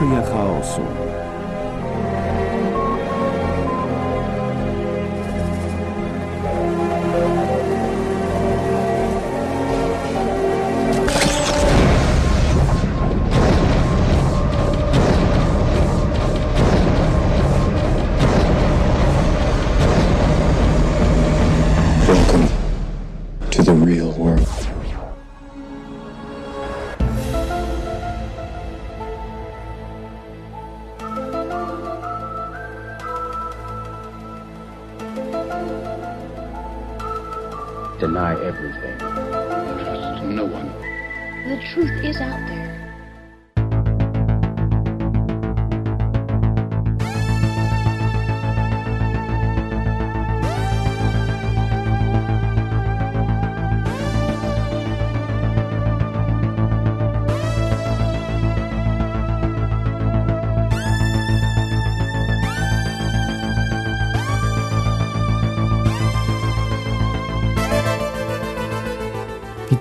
Teoria chaosu.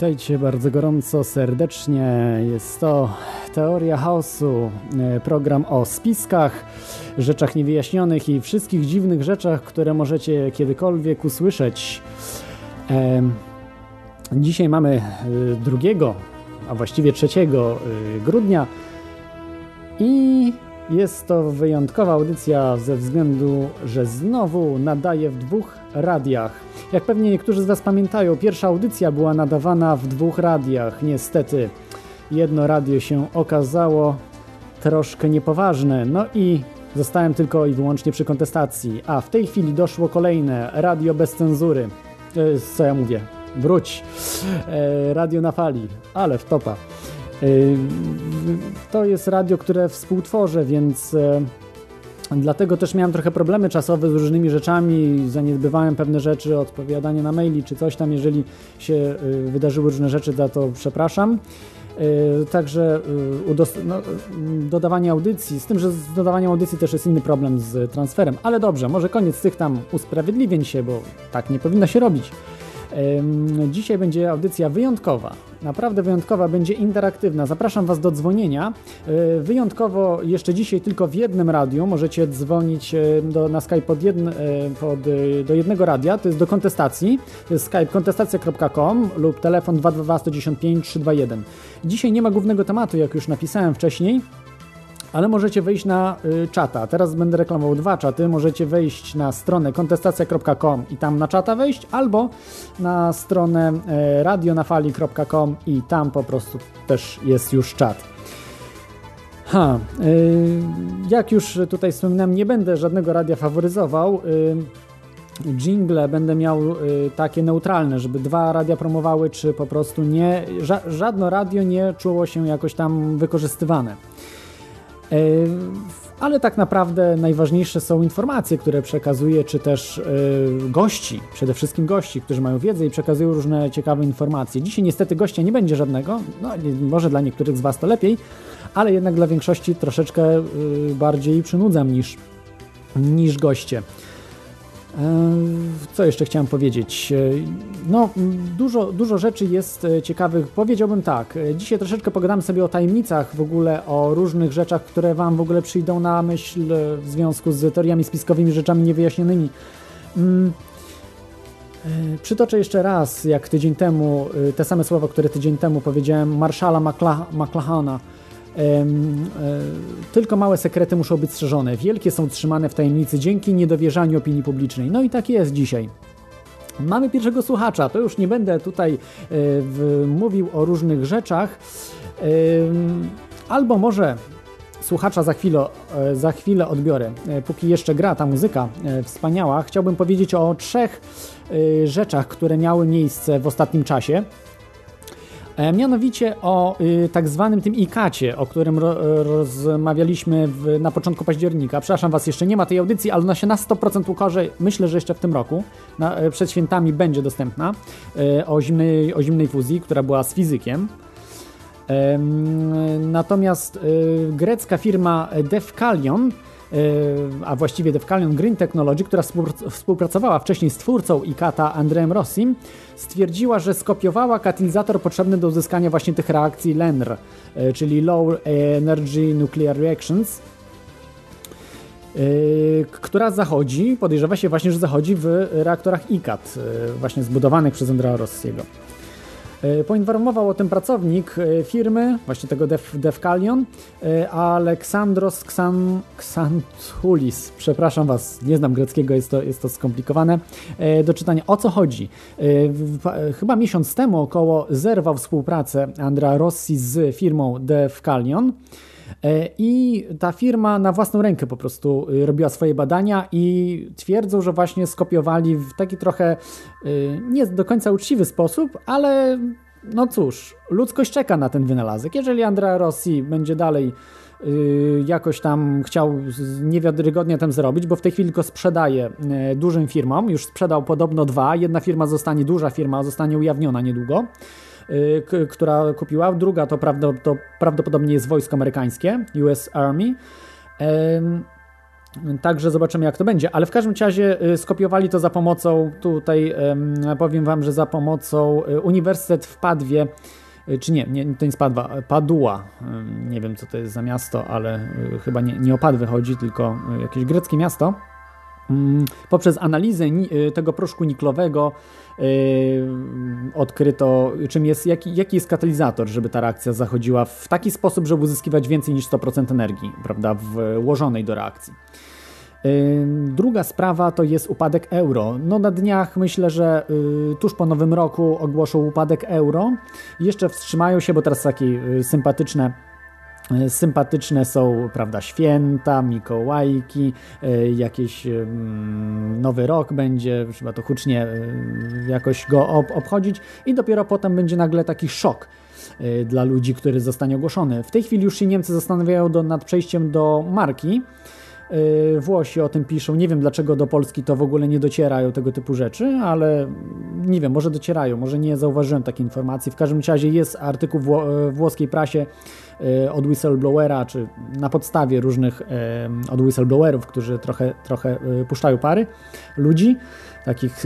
Witajcie bardzo gorąco, serdecznie. Jest to Teoria Chaosu, e, program o spiskach, rzeczach niewyjaśnionych i wszystkich dziwnych rzeczach, które możecie kiedykolwiek usłyszeć. Dzisiaj mamy e, drugiego, a właściwie 3 e, grudnia i jest to wyjątkowa audycja ze względu, że znowu nadaję w dwóch radiach. Jak pewnie niektórzy z Was pamiętają, pierwsza audycja była nadawana w dwóch radiach. Niestety, jedno radio się okazało troszkę niepoważne, no i zostałem tylko i wyłącznie przy kontestacji. A w tej chwili doszło kolejne radio bez cenzury. E, Co ja mówię? Wróć. E, Radio na fali, ale w topa. E, To jest radio, które współtworzę, więc dlatego też miałem trochę problemy czasowe z różnymi rzeczami, zaniedbywałem pewne rzeczy, odpowiadanie na maili czy coś tam, jeżeli się y, wydarzyły różne rzeczy, za to przepraszam. Y, Także y, no, dodawanie audycji, z tym, że z dodawaniem audycji też jest inny problem z transferem, ale dobrze, może koniec tych tam usprawiedliwień się, bo tak nie powinno się robić. Dzisiaj będzie audycja wyjątkowa, naprawdę wyjątkowa, będzie interaktywna. Zapraszam Was do dzwonienia. Yy, Wyjątkowo jeszcze dzisiaj tylko w jednym radiu możecie dzwonić yy, do, na Skype pod jedn, yy, pod, do jednego radia, to jest do kontestacji. To jest skype kontestacja.com lub telefon 222 195 321. Dzisiaj nie ma głównego tematu, jak już napisałem wcześniej. Ale możecie wejść na y, czata. Teraz będę reklamował dwa czaty. Możecie wejść na stronę kontestacja.com i tam na czata wejść, albo na stronę y, radionafali.com i tam po prostu też jest już czat. Ha, y, jak już tutaj wspominałem, nie będę żadnego radia faworyzował. Y, jingle będę miał y, takie neutralne, żeby dwa radia promowały, czy po prostu nie. Ża żadne radio nie czuło się jakoś tam wykorzystywane. E, Ale tak naprawdę najważniejsze są informacje, które przekazuje, czy też e, gości, przede wszystkim gości, którzy mają wiedzę i przekazują różne ciekawe informacje. Dzisiaj niestety gościa nie będzie żadnego, no może dla niektórych z Was to lepiej, ale jednak dla większości troszeczkę e, bardziej przynudzam niż, niż goście. E, Co jeszcze chciałem powiedzieć? E, No, dużo, dużo rzeczy jest e, ciekawych. Powiedziałbym tak, dzisiaj troszeczkę pogadamy sobie o tajemnicach, w ogóle o różnych rzeczach, które Wam w ogóle przyjdą na myśl w związku z teoriami spiskowymi, rzeczami niewyjaśnionymi. Mm, Przytoczę jeszcze raz, jak tydzień temu, te same słowa, które tydzień temu powiedziałem Marszala McLachana. E, Tylko małe sekrety muszą być strzeżone. Wielkie są trzymane w tajemnicy dzięki niedowierzaniu opinii publicznej. No i tak jest dzisiaj. Mamy pierwszego słuchacza. To już nie będę tutaj e, w, mówił o różnych rzeczach. Albo może słuchacza za chwilę, e, za chwilę odbiorę. Póki jeszcze gra ta muzyka wspaniała, chciałbym powiedzieć o trzech rzeczach, które miały miejsce w ostatnim czasie. E, Mianowicie o y, tak zwanym tym IKAcie, o którym ro, rozmawialiśmy w, na początku października. Przepraszam Was, jeszcze nie ma tej audycji, ale ona się na 100% ukaże, myślę, że jeszcze w tym roku. Na, e, przed świętami będzie dostępna e, o, zimnej, o zimnej fuzji, która była z fizykiem. Em, Natomiast grecka firma Defcalion a właściwie Defcalion Green Technology, która współpracowała wcześniej z twórcą ICATA Andreem Rossim, stwierdziła, że skopiowała katalizator potrzebny do uzyskania właśnie tych reakcji LENR, czyli Low Energy Nuclear Reactions, która zachodzi, podejrzewa się właśnie, że zachodzi w reaktorach ICAT, właśnie zbudowanych przez Andrea Rossiego. E, poinformował o tym pracownik e, firmy, właśnie tego Def, e, Aleksandros Xanthulis. Przepraszam Was, nie znam greckiego, jest to, jest to skomplikowane. Do czytania o co chodzi. Chyba miesiąc temu około zerwał współpracę Andrea Rossi z firmą Defcalion. I ta firma na własną rękę po prostu robiła swoje badania i twierdzą, że właśnie skopiowali w taki trochę nie do końca uczciwy sposób, ale no cóż, ludzkość czeka na ten wynalazek. Jeżeli Andrea Rossi będzie dalej jakoś tam chciał niewiarygodnie tam zrobić, bo w tej chwili go sprzedaje dużym firmom, już sprzedał podobno dwa, jedna firma zostanie, duża firma zostanie ujawniona niedługo, która kupiła. Druga to, prawdopodobnie jest wojsko amerykańskie, US Army. Także zobaczymy, jak to będzie. Ale w każdym razie y, skopiowali to za pomocą, tutaj powiem Wam, że za pomocą y, Uniwersytet w Padwie, y, czy nie, nie to nie jest Padwa, Padua. Nie wiem, co to jest za miasto, ale chyba nie, nie o Padwy chodzi, tylko jakieś greckie miasto. Mm, poprzez analizę tego proszku niklowego odkryto, czym jest, jaki, jaki jest katalizator, żeby ta reakcja zachodziła w taki sposób, żeby uzyskiwać więcej niż 100% energii, prawda, włożonej do reakcji. Druga sprawa to jest upadek euro. No na dniach myślę, że y, tuż po nowym roku ogłoszą upadek euro. Jeszcze wstrzymają się, bo teraz takie y, sympatyczne y, Sympatyczne są, prawda, święta, Mikołajki, jakiś nowy rok będzie, trzeba to hucznie jakoś go obchodzić i dopiero potem będzie nagle taki szok dla ludzi, który zostanie ogłoszony. W tej chwili już się Niemcy zastanawiają do, nad przejściem do marki, Włosi o tym piszą. Nie wiem dlaczego do Polski to w ogóle nie docierają tego typu rzeczy, ale nie wiem, może docierają, może nie zauważyłem takiej informacji. W każdym razie jest artykuł w włoskiej prasie y, od whistleblowera, czy na podstawie różnych od whistleblowerów, którzy trochę, trochę y, puszczają pary ludzi, takich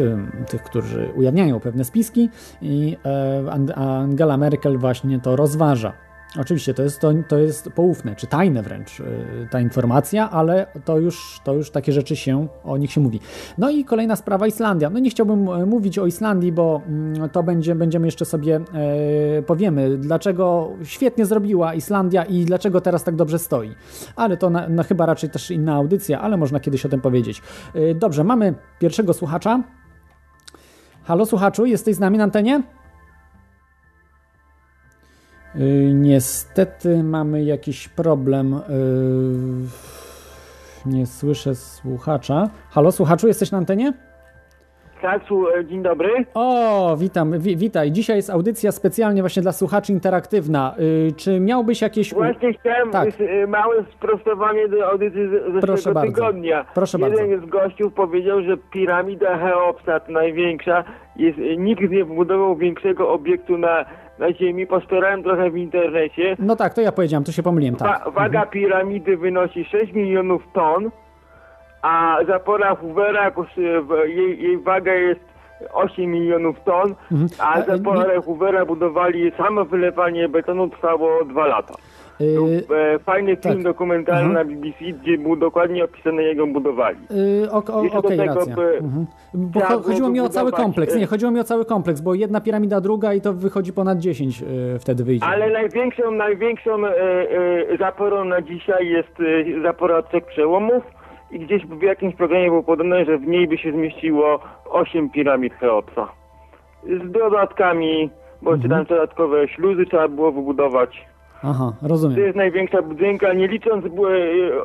tych, którzy ujawniają pewne spiski i e, Angela Merkel właśnie to rozważa. Oczywiście to jest, to, to jest poufne, czy tajne wręcz y, ta informacja, ale to już, to już takie rzeczy się, o nich się mówi. No i kolejna sprawa Islandia. No nie chciałbym e, mówić o Islandii, bo mm, to będzie, będziemy jeszcze sobie e, powiemy, dlaczego świetnie zrobiła Islandia i dlaczego teraz tak dobrze stoi. Ale to na, chyba raczej też inna audycja, ale można kiedyś o tym powiedzieć. E, dobrze, mamy pierwszego słuchacza. Halo słuchaczu, jesteś z nami na antenie? Y, niestety mamy jakiś problem. Y, nie słyszę słuchacza. Halo, słuchaczu, jesteś na antenie? Tak, e, dzień dobry. O, witam, wi witaj. Dzisiaj jest audycja specjalnie właśnie dla słuchaczy interaktywna. Y, czy miałbyś jakieś... Właśnie chciałem tak. małe sprostowanie do audycji z zeszłego tygodnia. Proszę Jeden bardzo. z gościów powiedział, że piramida Cheopsa, największa, jest, nikt nie wybudował większego obiektu na na Ziemi, postorałem trochę w internecie. No tak, to ja powiedziałem, to się pomyliłem, tak. Wa waga mhm. piramidy wynosi 6 milionów ton, a zapora Hoovera, jej, jej waga jest 8 milionów ton, mhm. a zaporę Hoovera budowali, samo wylewanie betonu trwało 2 lata. Yy, e, fajny film tak. dokumentalny mhm. na BBC, gdzie był dokładnie opisane jego budowali. Yy, Okej, okay, racja. Mhm. Bo chodziło mi o cały kompleks. Nie, chodziło mi o cały kompleks, bo jedna piramida, druga i to wychodzi ponad 10 yy, wtedy wyjdzie. Ale największą, największą e, e, zaporą na dzisiaj jest e, zapora trzech przełomów i gdzieś w jakimś programie było podane, że w niej by się zmieściło 8 piramid Cheopsa. Z dodatkami, bo mhm. tam dodatkowe śluzy trzeba było wybudować. Aha, rozumiem. To jest największa budynka, nie licząc e,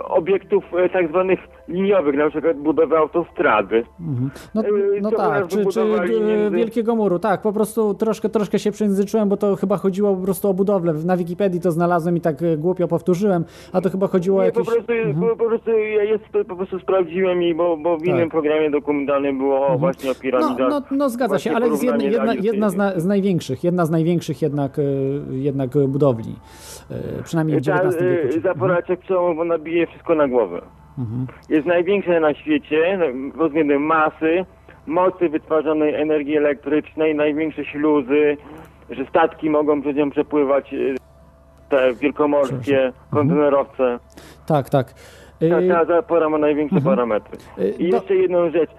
obiektów e, tak zwanych liniowych, na przykład budowy autostrady. Mhm. No, e, no tak, czy, czy między... Wielkiego Muru, tak, po prostu troszkę, troszkę się przejęzyczyłem, bo to chyba chodziło po prostu o budowlę. Na Wikipedii to znalazłem i tak głupio powtórzyłem, a to chyba chodziło nie, o jakieś... Po prostu, mhm. po prostu ja jest, po prostu sprawdziłem i bo, bo w innym tak. programie dokumentalnym było mhm. właśnie o piramidach. No, no, no zgadza się, ale jest jedna, jedna, jedna z, na, z, największych, jedna z największych jednak, jednak budowli. E, przynajmniej w XIX wieku. Zaporaczek przełomowo nabije wszystko na głowę. Jest największe na świecie no, pod względem masy, mocy wytwarzanej energii elektrycznej, największe śluzy, że statki mogą przez nią przepływać, y, te wielkomorskie kontenerowce. Tak, tak. Ta, Y, ta zapora ma największe parametry. Y, I jeszcze jedną rzecz.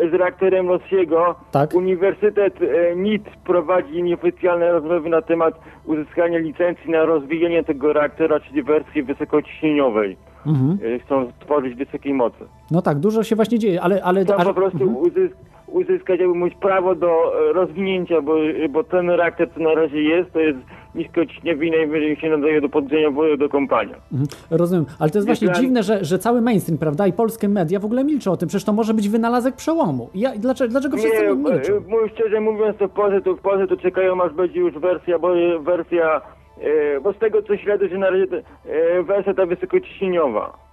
Y, Z reaktorem Rossiego Tak. Uniwersytet NIT prowadzi nieoficjalne rozmowy na temat uzyskania licencji na rozwijanie tego reaktora, czyli wersji wysokociśnieniowej. Mhm. Chcą stworzyć wysokiej mocy. No tak, dużo się właśnie dzieje, ale... ale aż- po prostu Mhm. uzys- uzyskać jakby mówić prawo do e, rozwinięcia, bo, bo ten reaktor, co na razie jest, to jest niskociśnieniowy i najwyżej się nadaje do podgrzenia wody do kąpania. Mhm, Rozumiem, ale to jest właśnie dziwne, że, że cały mainstream, prawda, i polskie media w ogóle milczą o tym, przecież to może być wynalazek przełomu. Ja, dlaczego, dlaczego wszyscy Nie, milczą? e, mój szczerze mówiąc, to w Polsce, to w Polsce to czekają aż będzie już wersja, bo e, wersja, e, bo z tego co śledzę, że na razie e, wersja ta wysokociśnieniowa.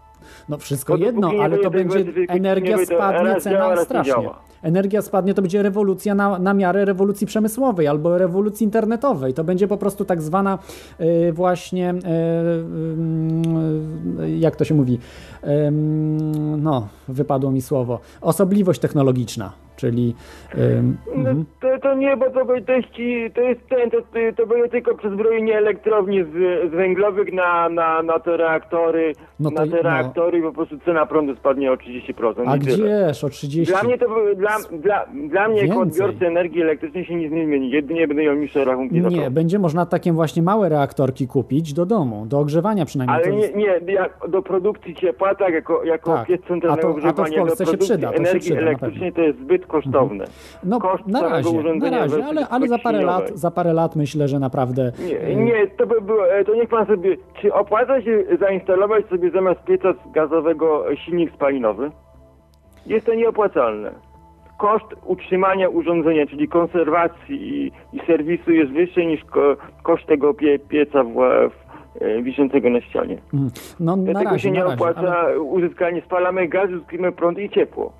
No wszystko jedno, ale to będzie energia spadnie, cena strasznie. Energia spadnie, to będzie rewolucja na, na miarę rewolucji przemysłowej albo rewolucji internetowej. To będzie po prostu tak zwana y, właśnie, y, y, jak to się mówi, no wypadło mi słowo, osobliwość technologiczna, czyli ym, No, mhm. to, to nie, bo to, to, jest, to jest ten, to, to będzie tylko przezbrojenie elektrowni z, z węglowych na, na, na te reaktory, No to- na te no. reaktory i po prostu cena prądu spadnie o 30%. a tyle. gdzież o 30? Dla mnie to dla, dla, dla mnie jako odbiorcy energii elektrycznej się nic nie zmieni. Jedynie będę miał niższe rachunki Nie, będzie można takie właśnie małe reaktorki kupić do domu, do ogrzewania przynajmniej. Ale To nie, jest- nie jak do produkcji ciepła, tak, jako, jako Tak. piec centralnego A to- a to w ogrzewania Polsce do się przyda, to się energii przyda, elektrycznej to jest zbyt kosztowne. No, Koszt na razie, na razie, ale, ale za parę lat, za parę lat myślę, że naprawdę. Nie, e, nie, to by było, e, to niech pan sobie, czy opłaca się zainstalować sobie zamiast pieca gazowego silnik spalinowy? Jest to nieopłacalne. Koszt utrzymania urządzenia, czyli konserwacji i, i serwisu jest wyższy niż ko, koszt tego pie, pieca w, w, e, wiszącego na ścianie. mm, No na Dlatego razie, się nie na razie. opłaca Ale, uzyskanie, spalamy gaz, uzyskujemy prąd i ciepło.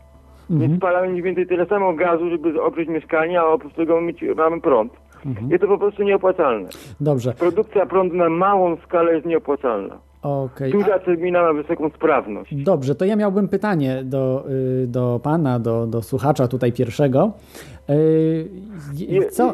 Mhm. Więc spalamy mniej więcej tyle samo gazu, żeby ogrzeć mieszkanie, a oprócz tego mieć, mamy prąd. Mhm. Jest to po prostu nieopłacalne. dobrze, Produkcja prądu na małą skalę jest nieopłacalna. okej. Duża turbina ma wysoką sprawność. Dobrze, to ja miałbym pytanie do, y, do pana, do, do słuchacza tutaj pierwszego. Y, Je- Co,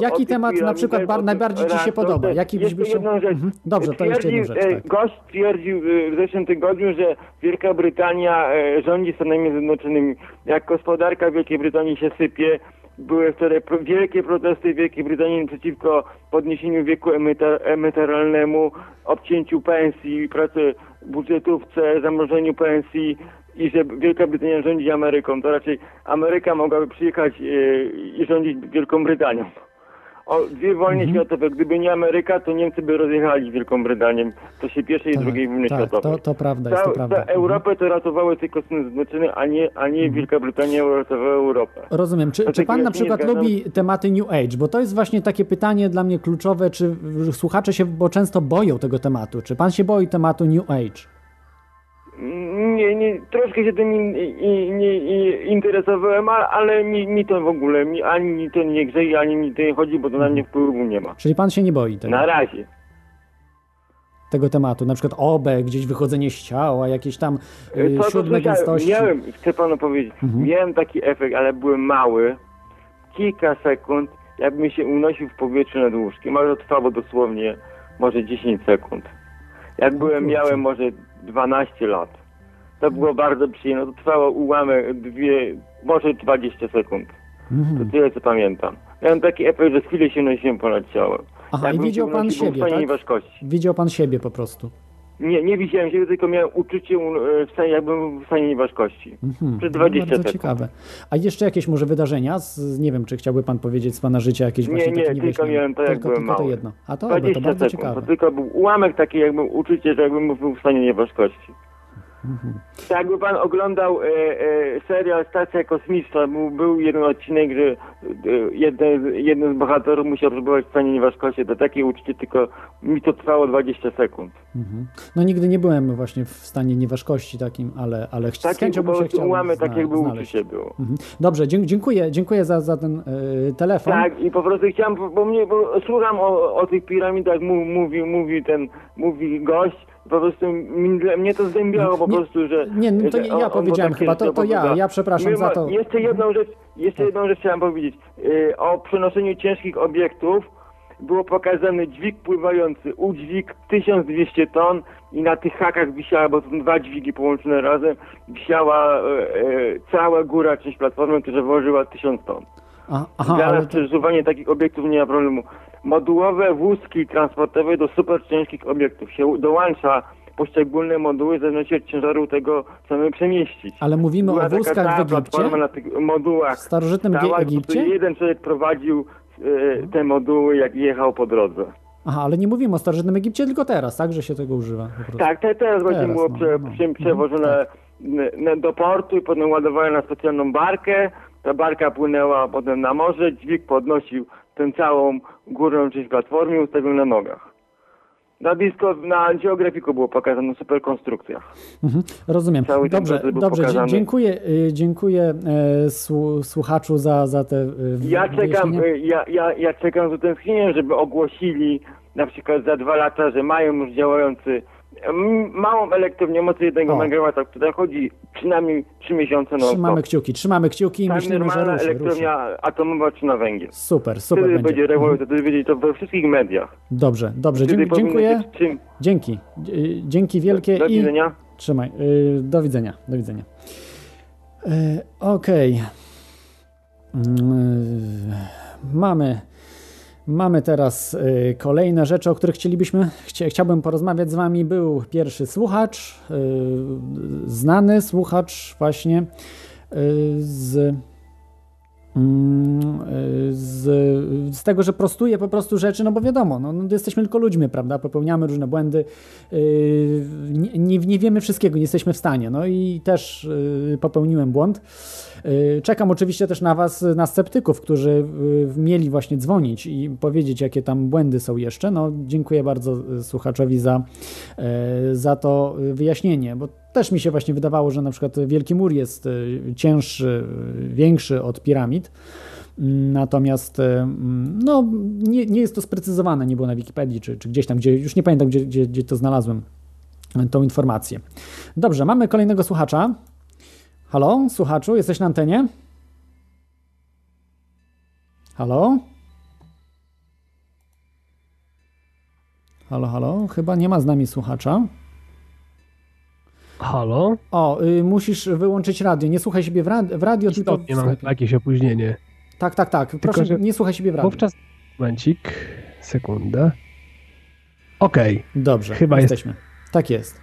jaki temat na przykład bar, najbardziej ci się podoba? Jaki byś jeszcze jedną rzecz. Mhm. Dobrze, to jeszcze jedną rzecz. e, Tak. Gość twierdził e, w zeszłym tygodniu, że Wielka Brytania e, rządzi Stanami Zjednoczonymi. Jak gospodarka Wielkiej Brytanii się sypie, były wtedy wielkie protesty w Wielkiej Brytanii przeciwko podniesieniu wieku emeryta- emerytalnemu, obcięciu pensji, pracy w budżetówce, zamrożeniu pensji i że Wielka Brytania rządzi Ameryką. To raczej Ameryka mogłaby przyjechać e, i rządzić Wielką Brytanią. O, dwie wojny Mhm. światowe. Gdyby nie Ameryka, to Niemcy by rozjechali Wielką Brytanią w czasie pierwszej i Tak, drugiej wojny tak, światowej. to, to prawda, jest to Ta, prawda. ta Mhm. Europę to ratowały tylko Stany Zjednoczone, a nie, a nie Wielka Brytania uratowała Europę. Rozumiem. Czy, czy pan na przykład lubi tematy New Age? Bo to jest właśnie takie pytanie dla mnie kluczowe, czy słuchacze się, bo często boją tego tematu. Czy pan się boi tematu New Age? Nie, nie, troszkę się tym in, i, nie, i interesowałem, ale mi, mi to w ogóle, mi, ani to nie grzeje, ani mi to nie chodzi, bo to na mnie wpływu nie ma. Czyli pan się nie boi tego, Na razie. tego tematu? Na przykład OB, gdzieś wychodzenie z ciała, jakieś tam y, To, to siódme gęstości. miałem, chcę panu powiedzieć, Mhm. miałem taki efekt, ale byłem mały, kilka sekund, jakbym się unosił w powietrzu nad łóżkiem, ale to trwało dosłownie może 10 sekund. Jak byłem, miałem może 12 lat. To było bardzo przyjemne, to trwało ułamek, dwie, może 20 sekund. To Mhm. tyle, co pamiętam. Miałem taki efekt, że z chwilę się nosiłem ponad ciałem. Aha, i widział pan siebie, tak? Widział pan siebie po prostu. Nie, nie widziałem siebie, tylko miałem uczucie e, w stanie, jakbym w stanie nieważkości. Mhm. Przez No, 20 Bardzo sekund. ciekawe. A jeszcze jakieś może wydarzenia? Z, nie wiem, czy chciałby pan powiedzieć z pana życia jakieś Nie, właśnie nie, takie tylko miałem to, jak tylko, byłem tylko to jedno. A to, to 20 bardzo sekund. ciekawe. To tylko był ułamek taki, jakby uczucie, że jakbym był w stanie nieważkości. Tak jakby pan oglądał e, e, serial Stacja Kosmiczna, był, był jeden odcinek, że e, jeden, jeden z bohaterów musiał przebywać w stanie nieważkości. To takie uczucie, tylko mi to trwało 20 sekund. Mhm. No nigdy nie byłem właśnie w stanie nieważkości takim, ale, ale chci- z Taki chęcią bym się chciał tak zna- jakby znaleźć. uczucie było. Mhm. Dobrze, dziękuję, dziękuję za, za ten y, telefon. Tak, i po prostu chciałem, bo mnie, bo słucham o, o tych piramidach, mówi, mówi ten, mówi gość po prostu mnie to zdębiało po prostu, że... nie, no to że ja on- powiedziałem tak chyba, to- to ja, ja przepraszam za to. Jeszcze jedną rzecz, jeszcze jedną rzecz chciałem powiedzieć. Y, o przenoszeniu ciężkich obiektów było pokazany dźwig pływający, udźwig 1200 ton i na tych hakach wisiała, bo to są dwa dźwigi połączone razem, wisiała e, cała góra, część platformy, która ważyła 1000 ton. A, aha, Dla nas to, przesuwanie takich obiektów nie ma problemu. Modułowe wózki transportowe do super ciężkich obiektów się dołącza poszczególne moduły w zależności od ciężaru tego, co my przemieścić. ale mówimy Była o taka wózkach w Egipcie? na tych modułach. W starożytnym Stała, Egipcie? jeden człowiek prowadził e, te moduły, jak jechał po drodze. Aha, ale nie mówimy o starożytnym Egipcie, tylko teraz, tak, że się tego używa. Tak, te, teraz właśnie Teraz, było no, prze, no. przewożone Mhm, n- n- do portu i potem ładowane na specjalną barkę. Ta barka płynęła potem na morze, dźwig podnosił tę całą górną część platformy ustawił na nogach. Na blisko, na geografiku było pokazane super konstrukcjach. Mhm, rozumiem. Cały Dobrze, dobrze. pokazany. Dziękuję, y, dziękuję e, słu- słuchaczu za, za te y, Ja czekam, y, ja, ja, ja czekam z utęsknieniem, żeby ogłosili na przykład za dwa lata, że mają już działający małą elektrownię mocy 1 O. MW, która chodzi przynajmniej 3 miesiące na Trzymamy kciuki, trzymamy kciuki i Tak, myślimy, że ruszy, ruszy. elektrownia atomowa czy na węgiel. Super, super Wtedy będzie. będzie rewolucja, wtedy będzie to we wszystkich mediach. Dobrze, dobrze, Dzie- dziękuję. czym. Dzięki. Dzięki wielkie Do i widzenia. trzymaj. Y, Do widzenia, do widzenia. Y, Okej. Mm, Mamy Mamy teraz y, kolejne rzeczy, o których chcielibyśmy, chcia, chciałbym porozmawiać z Wami. Był pierwszy słuchacz, y, znany słuchacz właśnie y, z, mm, z, z tego, że prostuje po prostu rzeczy, no bo wiadomo, no, no, jesteśmy tylko ludźmi, prawda, popełniamy różne błędy, nie, nie, nie wiemy wszystkiego, nie jesteśmy w stanie, no i też popełniłem błąd. Y, Czekam oczywiście też na Was, na sceptyków, którzy y, mieli właśnie dzwonić i powiedzieć, jakie tam błędy są jeszcze. No, dziękuję bardzo y, słuchaczowi za, za to wyjaśnienie, bo też mi się właśnie wydawało, że na przykład Wielki Mur jest cięższy, większy od piramid. Natomiast no, nie, nie jest to sprecyzowane, nie było na Wikipedii, czy, czy gdzieś tam, gdzie już nie pamiętam, gdzie, gdzie, gdzie to znalazłem, tą informację. Dobrze, mamy kolejnego słuchacza. Halo, słuchaczu, jesteś na antenie? Halo? Halo, halo? Chyba nie ma z nami słuchacza. Halo? O, y, musisz wyłączyć radio. Nie słuchaj siebie w, rad w radio, tylko Istotnie mam sklepie. jakieś opóźnienie. Tak, tak, tak. Proszę, że nie słuchaj siebie w radio. Wówczas... Momencik, sekundę. Okej. Dobrze, Chyba jest- jesteśmy. Tak jest.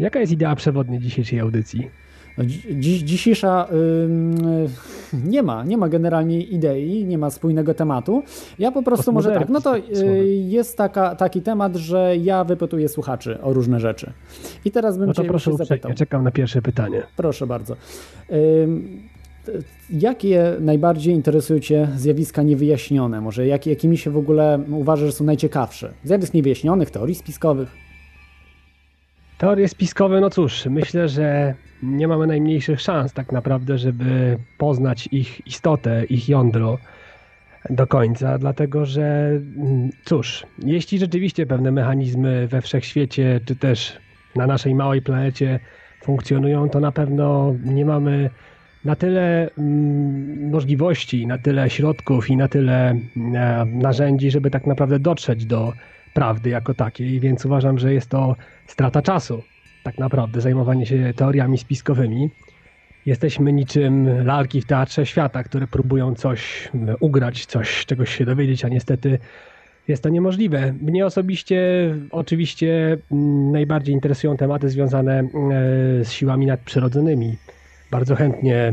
Jaka jest idea przewodnia dzisiejszej audycji? No, dzi- Dziś, dzisiejsza ym, nie ma, nie ma generalnie idei, nie ma spójnego tematu. Ja po prostu może tak, no to Postmoderny, słowem. y, jest taka, taki temat, że ja wypytuję słuchaczy o różne rzeczy. I teraz bym No to cię proszę zapytał. czekam na pierwsze pytanie. Proszę bardzo. T- Jakie najbardziej interesują Cię zjawiska niewyjaśnione? Może jak, jakimi się w ogóle uważasz, że są najciekawsze? Zjawisk niewyjaśnionych, teorii spiskowych? Teorie spiskowe, no cóż, myślę, że nie mamy najmniejszych szans tak naprawdę, żeby poznać ich istotę, ich jądro do końca, dlatego że mm, cóż, jeśli rzeczywiście pewne mechanizmy we wszechświecie, czy też na naszej małej planecie funkcjonują, to na pewno nie mamy na tyle mm, możliwości, na tyle środków i na tyle e, narzędzi, żeby tak naprawdę dotrzeć do prawdy jako takiej, więc uważam, że jest to strata czasu, tak naprawdę, zajmowanie się teoriami spiskowymi. Jesteśmy niczym lalki w teatrze świata, które próbują coś mm, ugrać, coś, czegoś się dowiedzieć, a niestety jest to niemożliwe. Mnie osobiście oczywiście mm, najbardziej interesują tematy związane e, z siłami nadprzyrodzonymi. Bardzo chętnie e,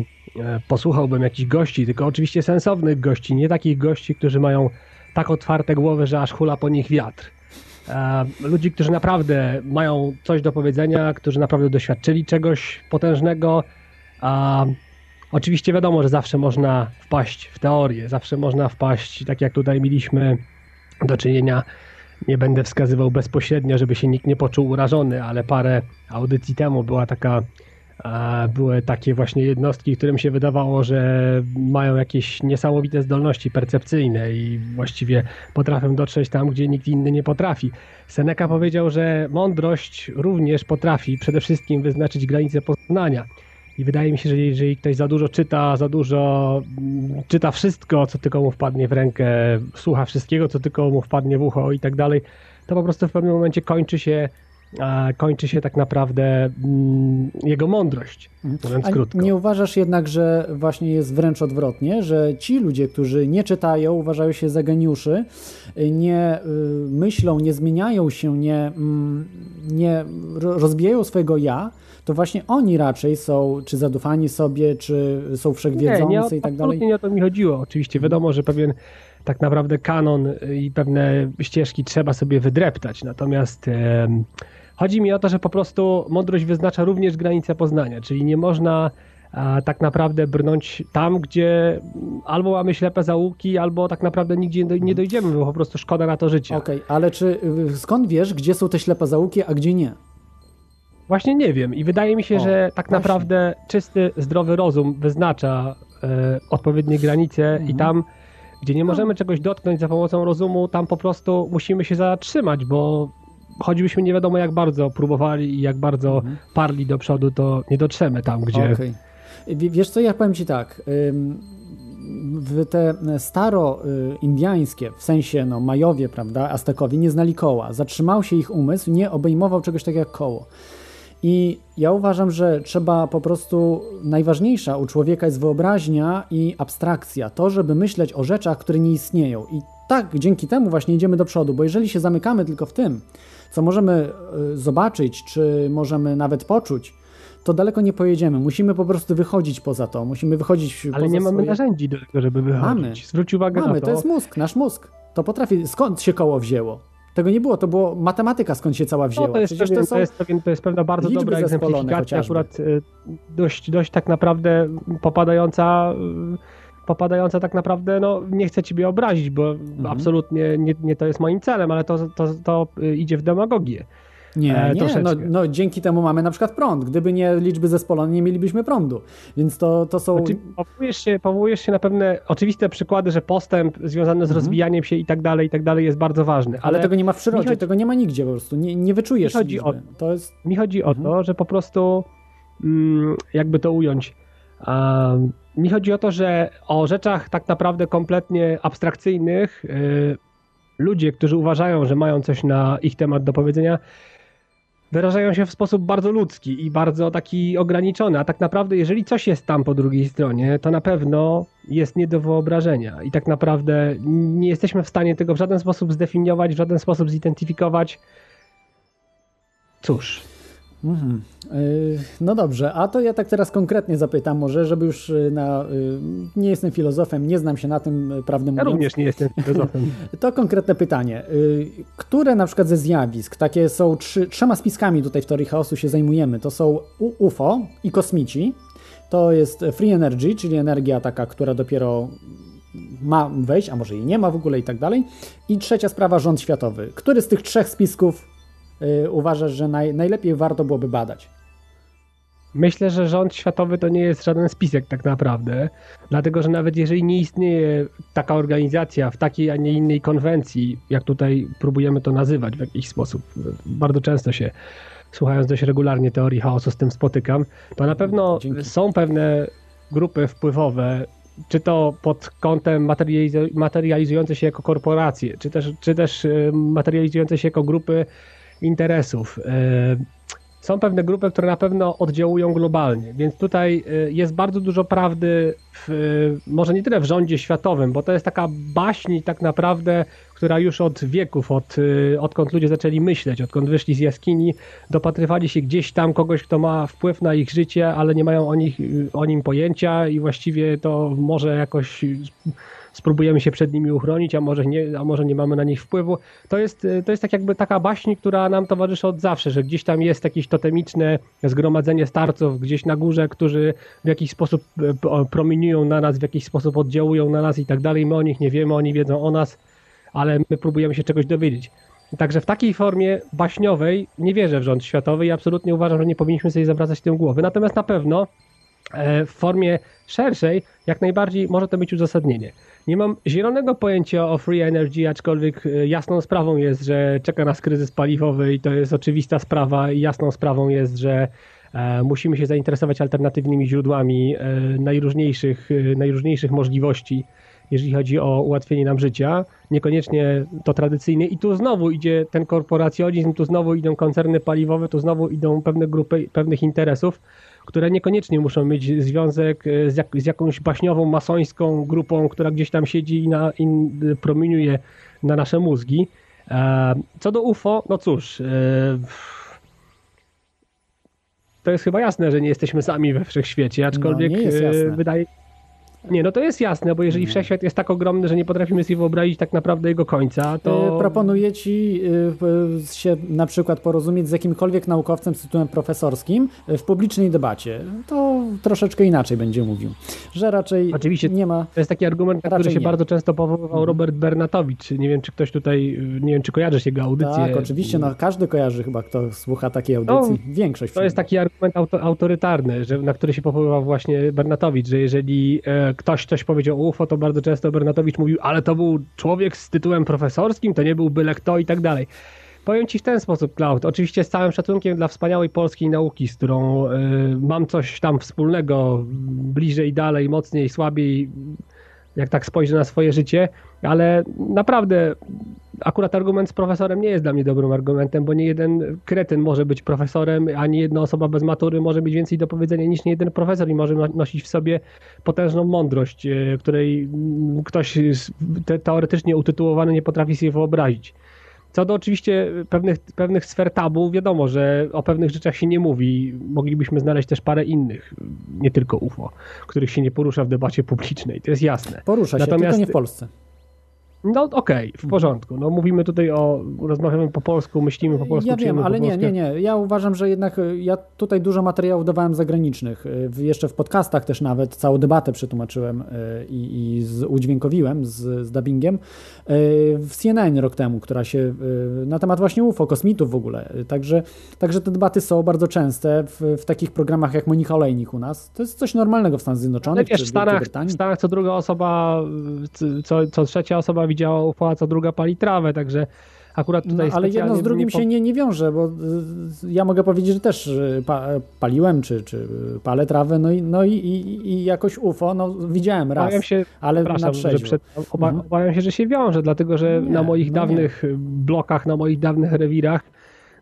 posłuchałbym jakichś gości, tylko oczywiście sensownych gości, nie takich gości, którzy mają tak otwarte głowy, że aż hula po nich wiatr. Ludzi, którzy naprawdę mają coś do powiedzenia, którzy naprawdę doświadczyli czegoś potężnego. Oczywiście wiadomo, że zawsze można wpaść w teorię, zawsze można wpaść, tak jak tutaj mieliśmy do czynienia. Nie będę wskazywał bezpośrednio, żeby się nikt nie poczuł urażony, ale parę audycji temu była taka były takie właśnie jednostki, którym się wydawało, że mają jakieś niesamowite zdolności percepcyjne i właściwie potrafią dotrzeć tam, gdzie nikt inny nie potrafi. Seneca powiedział, że mądrość również potrafi przede wszystkim wyznaczyć granice poznania. I wydaje mi się, że jeżeli ktoś za dużo czyta, za dużo mm, czyta wszystko, co tylko mu wpadnie w rękę, słucha wszystkiego, co tylko mu wpadnie w ucho i tak dalej, to po prostu w pewnym momencie kończy się, kończy się tak naprawdę mm, jego mądrość, mówiąc A krótko. nie uważasz jednak, że właśnie jest wręcz odwrotnie, że ci ludzie, którzy nie czytają, uważają się za geniuszy, nie y, myślą, nie zmieniają się, nie, mm, nie ro- rozbijają swojego ja, to właśnie oni raczej są czy zadufani sobie, czy są wszechwiedzący nie, i tak dalej. nie o to mi chodziło. Oczywiście wiadomo, że pewien tak naprawdę kanon i pewne ścieżki trzeba sobie wydreptać. Natomiast em, chodzi mi o to, że po prostu mądrość wyznacza również granice poznania, czyli nie można a, tak naprawdę brnąć tam, gdzie mm, albo mamy ślepe zaułki, albo tak naprawdę nigdzie nie doj- nie dojdziemy, bo po prostu szkoda na to życia. Okej, ale czy y, skąd wiesz, gdzie są te ślepe zaułki, a gdzie nie? Właśnie nie wiem i wydaje mi się, O, że tak właśnie. naprawdę czysty, zdrowy rozum wyznacza e, odpowiednie granice Mhm. i tam, gdzie No. nie możemy czegoś dotknąć za pomocą rozumu, tam po prostu musimy się zatrzymać, bo choćbyśmy nie wiadomo jak bardzo próbowali i jak bardzo parli do przodu, to nie dotrzemy tam, gdzie... Mhm. W- Wiesz co, ja powiem ci tak. te staro-indiańskie, w sensie no, Majowie, prawda, Aztekowie, nie znali koła. Zatrzymał się ich umysł, nie obejmował czegoś takiego jak koło. I ja uważam, że trzeba po prostu, najważniejsza u człowieka jest wyobraźnia i abstrakcja. To, żeby myśleć o rzeczach, które nie istnieją. I tak, dzięki temu właśnie idziemy do przodu, bo jeżeli się zamykamy tylko w tym, co możemy y, zobaczyć, czy możemy nawet poczuć, to daleko nie pojedziemy. Musimy po prostu wychodzić poza to. Musimy wychodzić Ale nie mamy swoje... narzędzi do tego, żeby wychodzić. Mamy. Zwróć uwagę Mamy, na to to. jest mózg, nasz mózg. To potrafi. Skąd się koło wzięło? Tego nie było, to było matematyka, skąd się cała wzięła. No, to, jest pewien, to są... to, jest pewien, to jest pewna bardzo dobra egzemplifikacja, akurat y, dość, dość tak naprawdę popadająca, y, popadająca tak naprawdę, no nie chcę ciebie obrazić, bo Mhm. absolutnie nie, nie to jest moim celem, ale to, to, to y, idzie w demagogię. Nie, e, nie no, no dzięki temu mamy na przykład prąd. Gdyby nie liczby zespolone, nie mielibyśmy prądu. Więc to, to są... Znaczy, powołujesz, się, powołujesz się na pewne oczywiste przykłady, że postęp związany z rozwijaniem się i tak dalej, i tak dalej jest bardzo ważny. Mhm. ale, tego nie ma w przyrodzie, chodzi- tego nie ma nigdzie po prostu. Nie, nie wyczujesz Mi chodzi o- To jest... Mi chodzi o Mhm. to, że po prostu, mm, jakby to ująć, um, mi chodzi o to, że o rzeczach tak naprawdę kompletnie abstrakcyjnych y, ludzie, którzy uważają, że mają coś na ich temat do powiedzenia, wyrażają się w sposób bardzo ludzki i bardzo taki ograniczony, a tak naprawdę jeżeli coś jest tam po drugiej stronie, to na pewno jest nie do wyobrażenia i tak naprawdę nie jesteśmy w stanie tego w żaden sposób zdefiniować, w żaden sposób zidentyfikować. Cóż, Mhm. Yy, No dobrze, a to ja tak teraz konkretnie zapytam może, żeby już yy, na... yy, Nie jestem filozofem, nie znam się na tym, prawdę ja mówiąc. również nie jestem filozofem. To konkretne pytanie. Które na przykład ze zjawisk, takie są trzy, trzema spiskami tutaj w teorii chaosu się zajmujemy, to są UFO i kosmici, to jest free energy, czyli energia taka, która dopiero ma wejść, a może jej nie ma w ogóle i tak dalej. I trzecia sprawa, rząd światowy. Który z tych trzech spisków uważasz, że naj, najlepiej warto byłoby badać? Myślę, że rząd światowy to nie jest żaden spisek tak naprawdę, dlatego że nawet jeżeli nie istnieje taka organizacja w takiej, a nie innej konwencji, jak tutaj próbujemy to nazywać w jakiś sposób, bardzo często się słuchając dość regularnie teorii chaosu z tym spotykam, to na pewno Dzięki. są pewne grupy wpływowe, czy to pod kątem materializu- materializujące się jako korporacje, czy też, czy też y, materializujące się jako grupy interesów. Y, są pewne grupy, które na pewno oddziałują globalnie, więc tutaj y, jest bardzo dużo prawdy, w, y, może nie tyle w rządzie światowym, bo to jest taka baśń tak naprawdę, która już od wieków, od, odkąd ludzie zaczęli myśleć, odkąd wyszli z jaskini, dopatrywali się gdzieś tam kogoś, kto ma wpływ na ich życie, ale nie mają o, nich, o nim pojęcia i właściwie to może jakoś spróbujemy się przed nimi uchronić, a może nie, a może nie mamy na nich wpływu. To jest, y, to jest tak jakby taka baśń, która nam towarzyszy od zawsze, że gdzieś tam jest jakieś totemiczne zgromadzenie starców gdzieś na górze, którzy w jakiś sposób y, promieniują na nas, w jakiś sposób oddziałują na nas i tak dalej. My o nich nie wiemy, oni wiedzą o nas, ale my próbujemy się czegoś dowiedzieć. Także w takiej formie baśniowej nie wierzę w rząd światowy i absolutnie uważam, że nie powinniśmy sobie zawracać tym głowy. Natomiast na pewno e, w formie szerszej jak najbardziej może to być uzasadnienie. Nie mam zielonego pojęcia o free energy, aczkolwiek e, jasną sprawą jest, że czeka nas kryzys paliwowy i to jest oczywista sprawa i jasną sprawą jest, że e, musimy się zainteresować alternatywnymi źródłami najróżniejszych, najróżniejszych możliwości jeżeli chodzi o ułatwienie nam życia, niekoniecznie to tradycyjne. I tu znowu idzie ten korporacjonizm, tu znowu idą koncerny paliwowe, tu znowu idą pewne grupy pewnych interesów, które niekoniecznie muszą mieć związek e, z, jak, z jakąś baśniową, masońską grupą, która gdzieś tam siedzi i, na, i promieniuje na nasze mózgi. E, co do UFO, no cóż, e, to jest chyba jasne, że nie jesteśmy sami we wszechświecie, aczkolwiek no, wydaje nie, no to jest jasne, bo jeżeli wszechświat jest tak ogromny, że nie potrafimy sobie wyobrazić tak naprawdę jego końca, to... E, proponuję ci e, się na przykład porozumieć z jakimkolwiek naukowcem z tytułem profesorskim w publicznej debacie. To troszeczkę inaczej będzie mówił, że raczej Oczywiście, nie ma... To jest taki argument, na który się nie. bardzo często powoływał mhm. Robert Bernatowicz. Nie wiem, czy ktoś tutaj, nie wiem, czy kojarzysz jego audycję. Tak, oczywiście, no każdy kojarzy chyba, kto słucha takiej audycji. No, Większość. To jest taki argument auto, autorytarny, że, na który się powoływał właśnie Bernatowicz, że jeżeli e, ktoś coś powiedział o UFO, to bardzo często Bernatowicz mówił, ale to był człowiek z tytułem profesorskim, to nie był byle kto i tak dalej. Powiem Ci w ten sposób, Cloud. Oczywiście z całym szacunkiem dla wspaniałej polskiej nauki, z którą y, mam coś tam wspólnego, bliżej, dalej, mocniej, słabiej, jak tak spojrzę na swoje życie, ale naprawdę akurat argument z profesorem nie jest dla mnie dobrym argumentem, bo nie jeden kretyn może być profesorem, ani jedna osoba bez matury może mieć więcej do powiedzenia niż nie jeden profesor i może nosić w sobie potężną mądrość, e, której ktoś teoretycznie utytułowany nie potrafi sobie wyobrazić. Co do oczywiście pewnych, pewnych sfer tabu, wiadomo, że o pewnych rzeczach się nie mówi. Moglibyśmy znaleźć też parę innych, nie tylko UFO, których się nie porusza w debacie publicznej. To jest jasne. Porusza się, Natomiast, tylko nie w Polsce. No okej, okay, w porządku. No mówimy tutaj o, rozmawiamy po polsku, myślimy po polsku. Ja wiem, ale nie, nie, nie. Ja uważam, że jednak e, ja tutaj dużo materiałów dawałem zagranicznych. E, jeszcze w podcastach też nawet całą debatę przetłumaczyłem e, i, i z, udźwiękowiłem z, z dubbingiem w CNN rok temu, która się na temat właśnie UFO, kosmitów w ogóle. Także, także te debaty są bardzo częste w, w takich programach jak Monika Olejnik u nas. To jest coś normalnego w Stanach Zjednoczonych. Ale wiesz, w Stanach, w Stanach co druga osoba, co, co trzecia osoba widziała UFO, a co druga pali trawę, także akurat tutaj no, Ale jedno z drugim się nie, nie wiąże, bo ja mogę powiedzieć, że też pa, paliłem, czy, czy palę trawę, no i, no i, i, i jakoś UFO, no widziałem raz, obawiam się, ale na trzeźwo. Że przed, oba, mhm. Obawiam się, że się wiąże, dlatego że nie, na moich no dawnych nie. blokach, na moich dawnych rewirach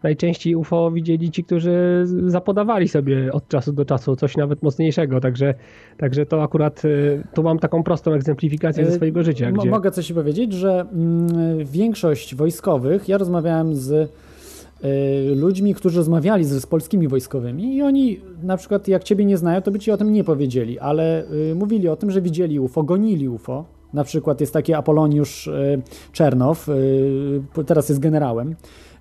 najczęściej UFO widzieli ci, którzy zapodawali sobie od czasu do czasu coś nawet mocniejszego, także, także to akurat y, tu mam taką prostą egzemplifikację ze y, swojego życia. Gdzie... Mogę coś powiedzieć, że mm, większość wojskowych, ja rozmawiałem z y, ludźmi, którzy rozmawiali z, z, polskimi wojskowymi i oni na przykład jak ciebie nie znają, to by ci o tym nie powiedzieli, ale mówili o tym, że widzieli UFO, gonili UFO. Na przykład jest taki Apoloniusz Czernow, teraz jest generałem.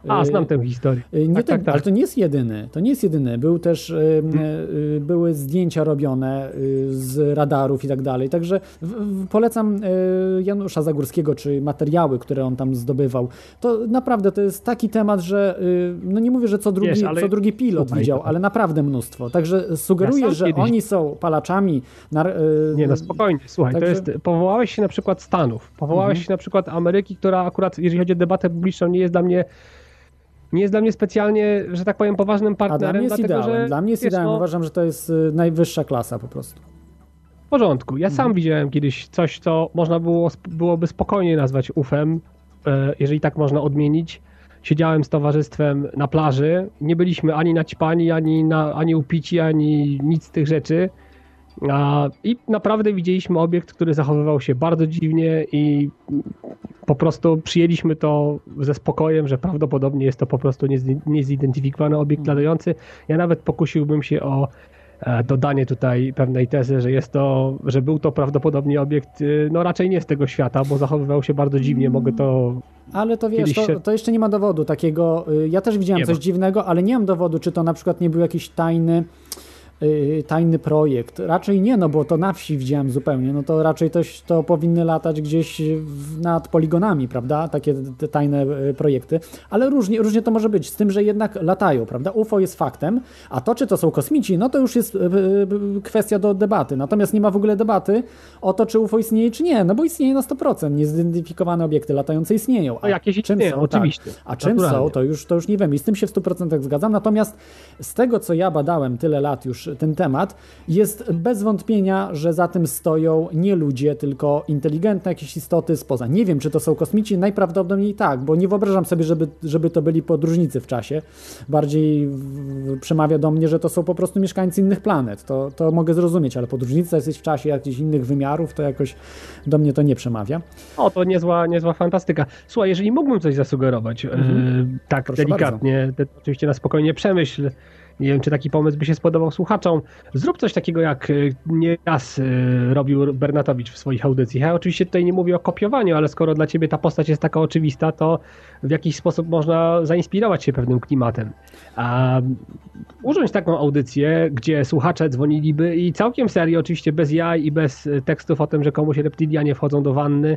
A, znam tę historię. Y, nie tak, tak, tak, Ale to nie jest jedyny. To nie jest jedyny. Był też, hmm. były zdjęcia robione z radarów i tak dalej. Także polecam Janusza Zagórskiego, czy materiały, które on tam zdobywał. To naprawdę to jest taki temat, że no nie mówię, że co drugi, Wiesz, co drugi pilot Słuchaj, widział, ale naprawdę mnóstwo. Także sugeruję, ja że kiedyś... oni są palaczami. Na, nie, no spokojnie. Słuchaj, Także... to jest, powołałeś się na przykład Stanów, powołałeś mhm. się na przykład Ameryki, która akurat, jeżeli chodzi o debatę publiczną, nie jest dla mnie nie jest dla mnie specjalnie, że tak powiem, poważnym partnerem. A dla mnie jest dlatego, ideałem. Że, dla mnie jest ideałem. No, Uważam, że to jest y, najwyższa klasa po prostu. W porządku. Ja sam mhm. widziałem kiedyś coś, co można było, byłoby spokojnie nazwać ufem, e, jeżeli tak można odmienić. Siedziałem z towarzystwem na plaży. Nie byliśmy ani naćpani, ani, na, ani upici, ani nic z tych rzeczy. I naprawdę widzieliśmy obiekt, który zachowywał się bardzo dziwnie i po prostu przyjęliśmy to ze spokojem, że prawdopodobnie jest to po prostu niezidentyfikowany obiekt hmm. latający. Ja nawet pokusiłbym się o e, dodanie tutaj pewnej tezy, że jest to, że był to prawdopodobnie obiekt, y, no raczej nie z tego świata, bo zachowywał się bardzo dziwnie, mogę to... Ale to wiesz, to, to jeszcze nie ma dowodu takiego, y, ja też widziałem nie coś ma. dziwnego, ale nie mam dowodu, czy to na przykład nie był jakiś tajny y, tajny projekt. Raczej nie, no bo to na wsi widziałem zupełnie, no to raczej to, to powinny latać gdzieś w, nad poligonami, prawda, takie te tajne y, projekty, ale różnie, różnie to może być, z tym, że jednak latają, prawda, UFO jest faktem, a to, czy to są kosmici, no to już jest y, kwestia do debaty, natomiast nie ma w ogóle debaty o to, czy UFO istnieje, czy nie, no bo istnieje na 100%, niezidentyfikowane obiekty latające istnieją. A no jakieś czym istnieją, są, tak. oczywiście. Tak, a czym naturalnie. są, to już, to już nie wiem i z tym się w 100% zgadzam, natomiast z tego, co ja badałem tyle lat już ten temat, jest bez wątpienia, że za tym stoją nie ludzie, tylko inteligentne jakieś istoty spoza. Nie wiem, czy to są kosmici, najprawdopodobniej tak, bo nie wyobrażam sobie, żeby, żeby to byli podróżnicy w czasie. Bardziej przemawia do mnie, że to są po prostu mieszkańcy innych planet. To, to mogę zrozumieć, ale podróżnica jesteś w czasie jakichś innych wymiarów, to jakoś do mnie to nie przemawia. O, to niezła, niezła fantastyka. Słuchaj, jeżeli mógłbym coś zasugerować, mhm. e, tak Proszę delikatnie, oczywiście na spokojnie przemyśl, nie wiem, czy taki pomysł by się spodobał słuchaczom. Zrób coś takiego, jak e, nieraz e, robił Bernatowicz w swoich audycjach. Ja oczywiście tutaj nie mówię o kopiowaniu, ale skoro dla ciebie ta postać jest taka oczywista, to w jakiś sposób można zainspirować się pewnym klimatem. A urządź taką audycję, gdzie słuchacze dzwoniliby i całkiem serio, oczywiście bez jaj i bez tekstów o tym, że komuś reptilianie wchodzą do wanny,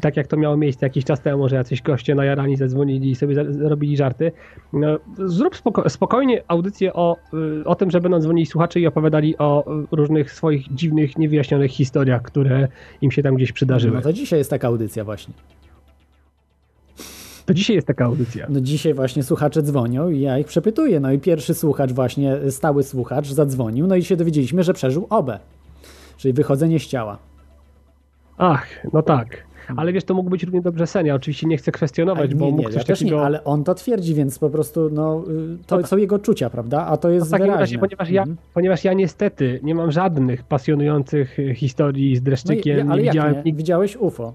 tak jak to miało miejsce jakiś czas temu, że jacyś goście na Jarani zadzwonili i sobie robili żarty. No, zrób spoko spokojnie audycję o, y, o tym, że będą dzwonili słuchacze i opowiadali o różnych swoich dziwnych, niewyjaśnionych historiach, które im się tam gdzieś przydarzyły. No to dzisiaj jest taka audycja właśnie. To dzisiaj jest taka audycja. No dzisiaj właśnie słuchacze dzwonią i ja ich przepytuję. No i pierwszy słuchacz właśnie, stały słuchacz zadzwonił, no i się dowiedzieliśmy, że przeżył obę, czyli wychodzenie z ciała. Ach, no tak. Ale wiesz, to mógł być równie dobrze sen. Ja oczywiście nie chcę kwestionować, bo nie, mógł coś ja takiego... Nie, ale on to twierdzi, więc po prostu no, y, to no tak. są jego czucia, prawda? A to jest no, w takim razie, ponieważ, ja, mhm. ponieważ ja niestety nie mam żadnych pasjonujących y, historii z dreszczykiem. No ale nie widziałem... nie? Widziałeś UFO.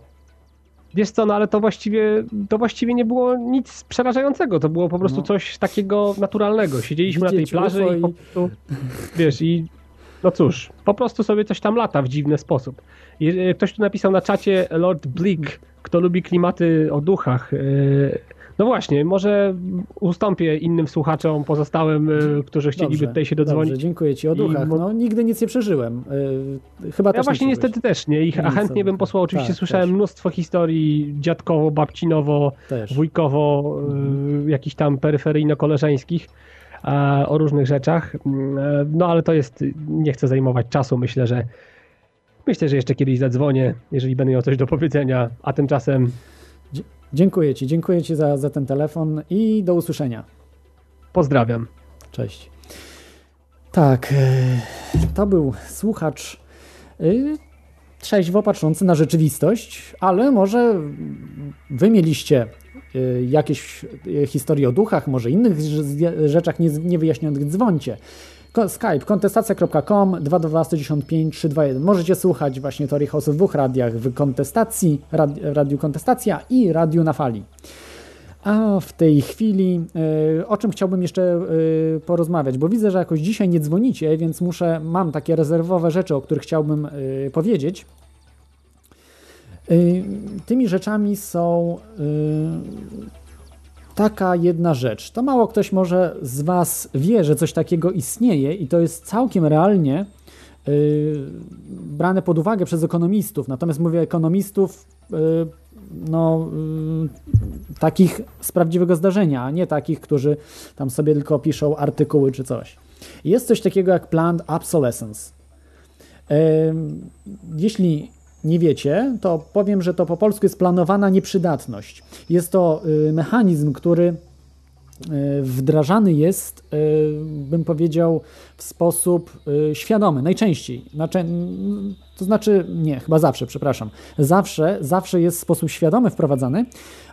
Wiesz co, no ale to właściwie, to właściwie nie było nic przerażającego. To było po prostu no. coś takiego naturalnego. Siedzieliśmy Widzieć na tej plaży i, i po prostu, wiesz, i no cóż, po prostu sobie coś tam lata w dziwny sposób. E, ktoś tu napisał na czacie Lord Bleak, kto lubi klimaty o duchach. E, no właśnie, może ustąpię innym słuchaczom pozostałym, e, którzy chcieliby dobrze, tutaj się dodzwonić. Dobrze, dziękuję Ci o duchach. No, nigdy nic nie przeżyłem. Chyba ja też właśnie niestety też nie. Ich, a chętnie bym posłał. Oczywiście tak, słyszałem też. mnóstwo historii dziadkowo, babcinowo, też. wujkowo, mhm. jakichś tam peryferyjno-koleżeńskich o różnych rzeczach. No ale to jest, nie chcę zajmować czasu. Myślę, że Myślę, że jeszcze kiedyś zadzwonię, jeżeli będę miał coś do powiedzenia, a tymczasem... Dziękuję Ci, dziękuję Ci za, za ten telefon i do usłyszenia. Pozdrawiam. Cześć. Tak, e, to był słuchacz e, trzeźwo patrzący na rzeczywistość, ale może wy mieliście e, jakieś historie o duchach, może innych rzeczach niewyjaśnionych, dzwońcie. Skype kontestacja.com 222 195 321. Możecie słuchać właśnie Teorii Chaosu w dwóch radiach, w kontestacji, radi, Radiu Kontestacja i Radiu na Fali. A w tej chwili y, o czym chciałbym jeszcze y, porozmawiać, bo widzę, że jakoś dzisiaj nie dzwonicie, więc muszę, mam takie rezerwowe rzeczy, o których chciałbym y, powiedzieć. Tymi rzeczami są taka jedna rzecz. To mało ktoś może z Was wie, że coś takiego istnieje i to jest całkiem realnie brane pod uwagę przez ekonomistów. Natomiast mówię ekonomistów no, yy, takich z prawdziwego zdarzenia, a nie takich, którzy tam sobie tylko piszą artykuły czy coś. Jest coś takiego jak planned obsolescence. Jeśli nie wiecie, to powiem, że to po polsku jest planowana nieprzydatność. Jest to y, mechanizm, który y, wdrażany jest, y, bym powiedział, w sposób świadomy, najczęściej. Znaczy, to znaczy, nie, chyba zawsze, przepraszam. Zawsze, zawsze jest w sposób świadomy wprowadzany,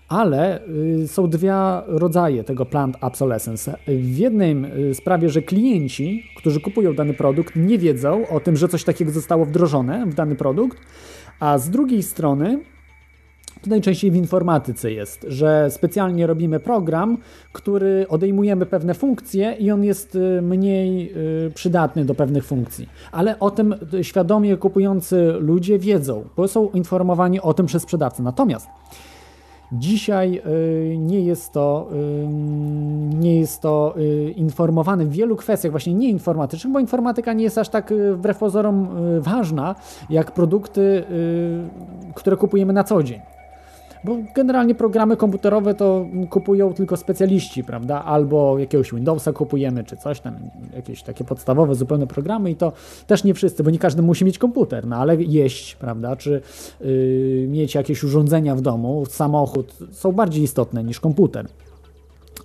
ale są dwa rodzaje tego planned obsolescence. W jednej sprawie, że klienci, którzy kupują dany produkt, nie wiedzą o tym, że coś takiego zostało wdrożone w dany produkt, a z drugiej strony, to najczęściej w informatyce jest, że specjalnie robimy program, który odejmujemy pewne funkcje i on jest y, mniej y, przydatny do pewnych funkcji. Ale o tym świadomie kupujący ludzie wiedzą, bo są informowani o tym przez sprzedawcę. Natomiast Dzisiaj y, nie jest to, y, nie jest to y, informowane w wielu kwestiach, właśnie nieinformatycznych, bo informatyka nie jest aż tak y, wbrew pozorom y, ważna, jak produkty, y, które kupujemy na co dzień. Bo generalnie programy komputerowe to kupują tylko specjaliści, prawda? Albo jakiegoś Windowsa kupujemy, czy coś tam, jakieś takie podstawowe, zupełne programy i to też nie wszyscy, bo nie każdy musi mieć komputer, no ale jeść, prawda? Czy yy, mieć jakieś urządzenia w domu, samochód są bardziej istotne niż komputer.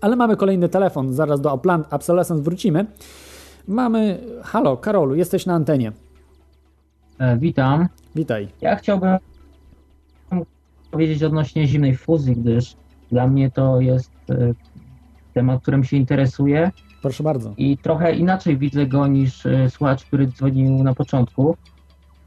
Ale mamy kolejny telefon, zaraz do Obsolescence wrócimy. Mamy, halo, Karolu, jesteś na antenie. E, Witam. Witaj. Ja chciałbym powiedzieć odnośnie zimnej fuzji, gdyż dla mnie to jest e, temat, którym się interesuję Proszę bardzo. i trochę inaczej widzę go niż e, słuchacz, który dzwonił na początku.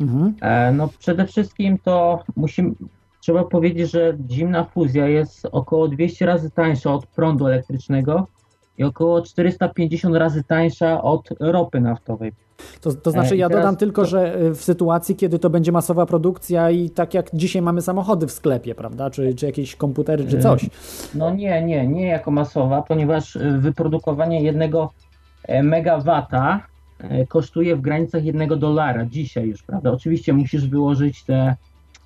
Mhm. E, No przede wszystkim to musimy, trzeba powiedzieć, że zimna fuzja jest około 200 razy tańsza od prądu elektrycznego i około 450 razy tańsza od ropy naftowej. To, to znaczy, E, ja dodam tylko, to- że y, w sytuacji, kiedy to będzie masowa produkcja i tak jak dzisiaj mamy samochody w sklepie, prawda, czy, czy jakieś komputery, czy E, coś. No nie, nie, nie jako masowa, ponieważ wyprodukowanie jednego e, megawata e, kosztuje w granicach jednego dolara dzisiaj już, prawda? Oczywiście musisz wyłożyć te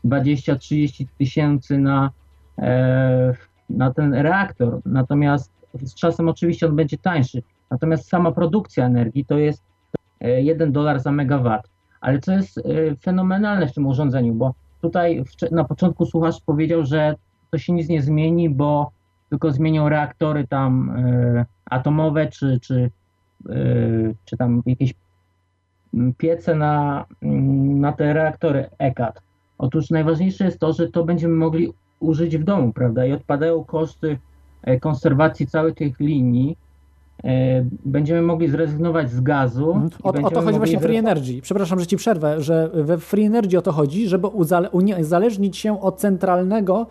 20-30 tysięcy na, e, na ten reaktor, natomiast z czasem oczywiście on będzie tańszy. Natomiast sama produkcja energii to jest e, 1 dolar za megawat. Ale co jest e, fenomenalne w tym urządzeniu, bo tutaj na początku słuchacz powiedział, że to się nic nie zmieni, bo tylko zmienią reaktory tam e, atomowe, czy, czy, e, czy tam jakieś piece na, na te reaktory ECAT. Otóż najważniejsze jest to, że to będziemy mogli użyć w domu, prawda? I odpadają koszty e, konserwacji całych tych linii. E, Będziemy mogli zrezygnować z gazu. Mhm. O, o to chodzi właśnie w Free Energy. Przepraszam, że ci przerwę, że we Free Energy o to chodzi, żeby uzale- uzależnić się od centralnego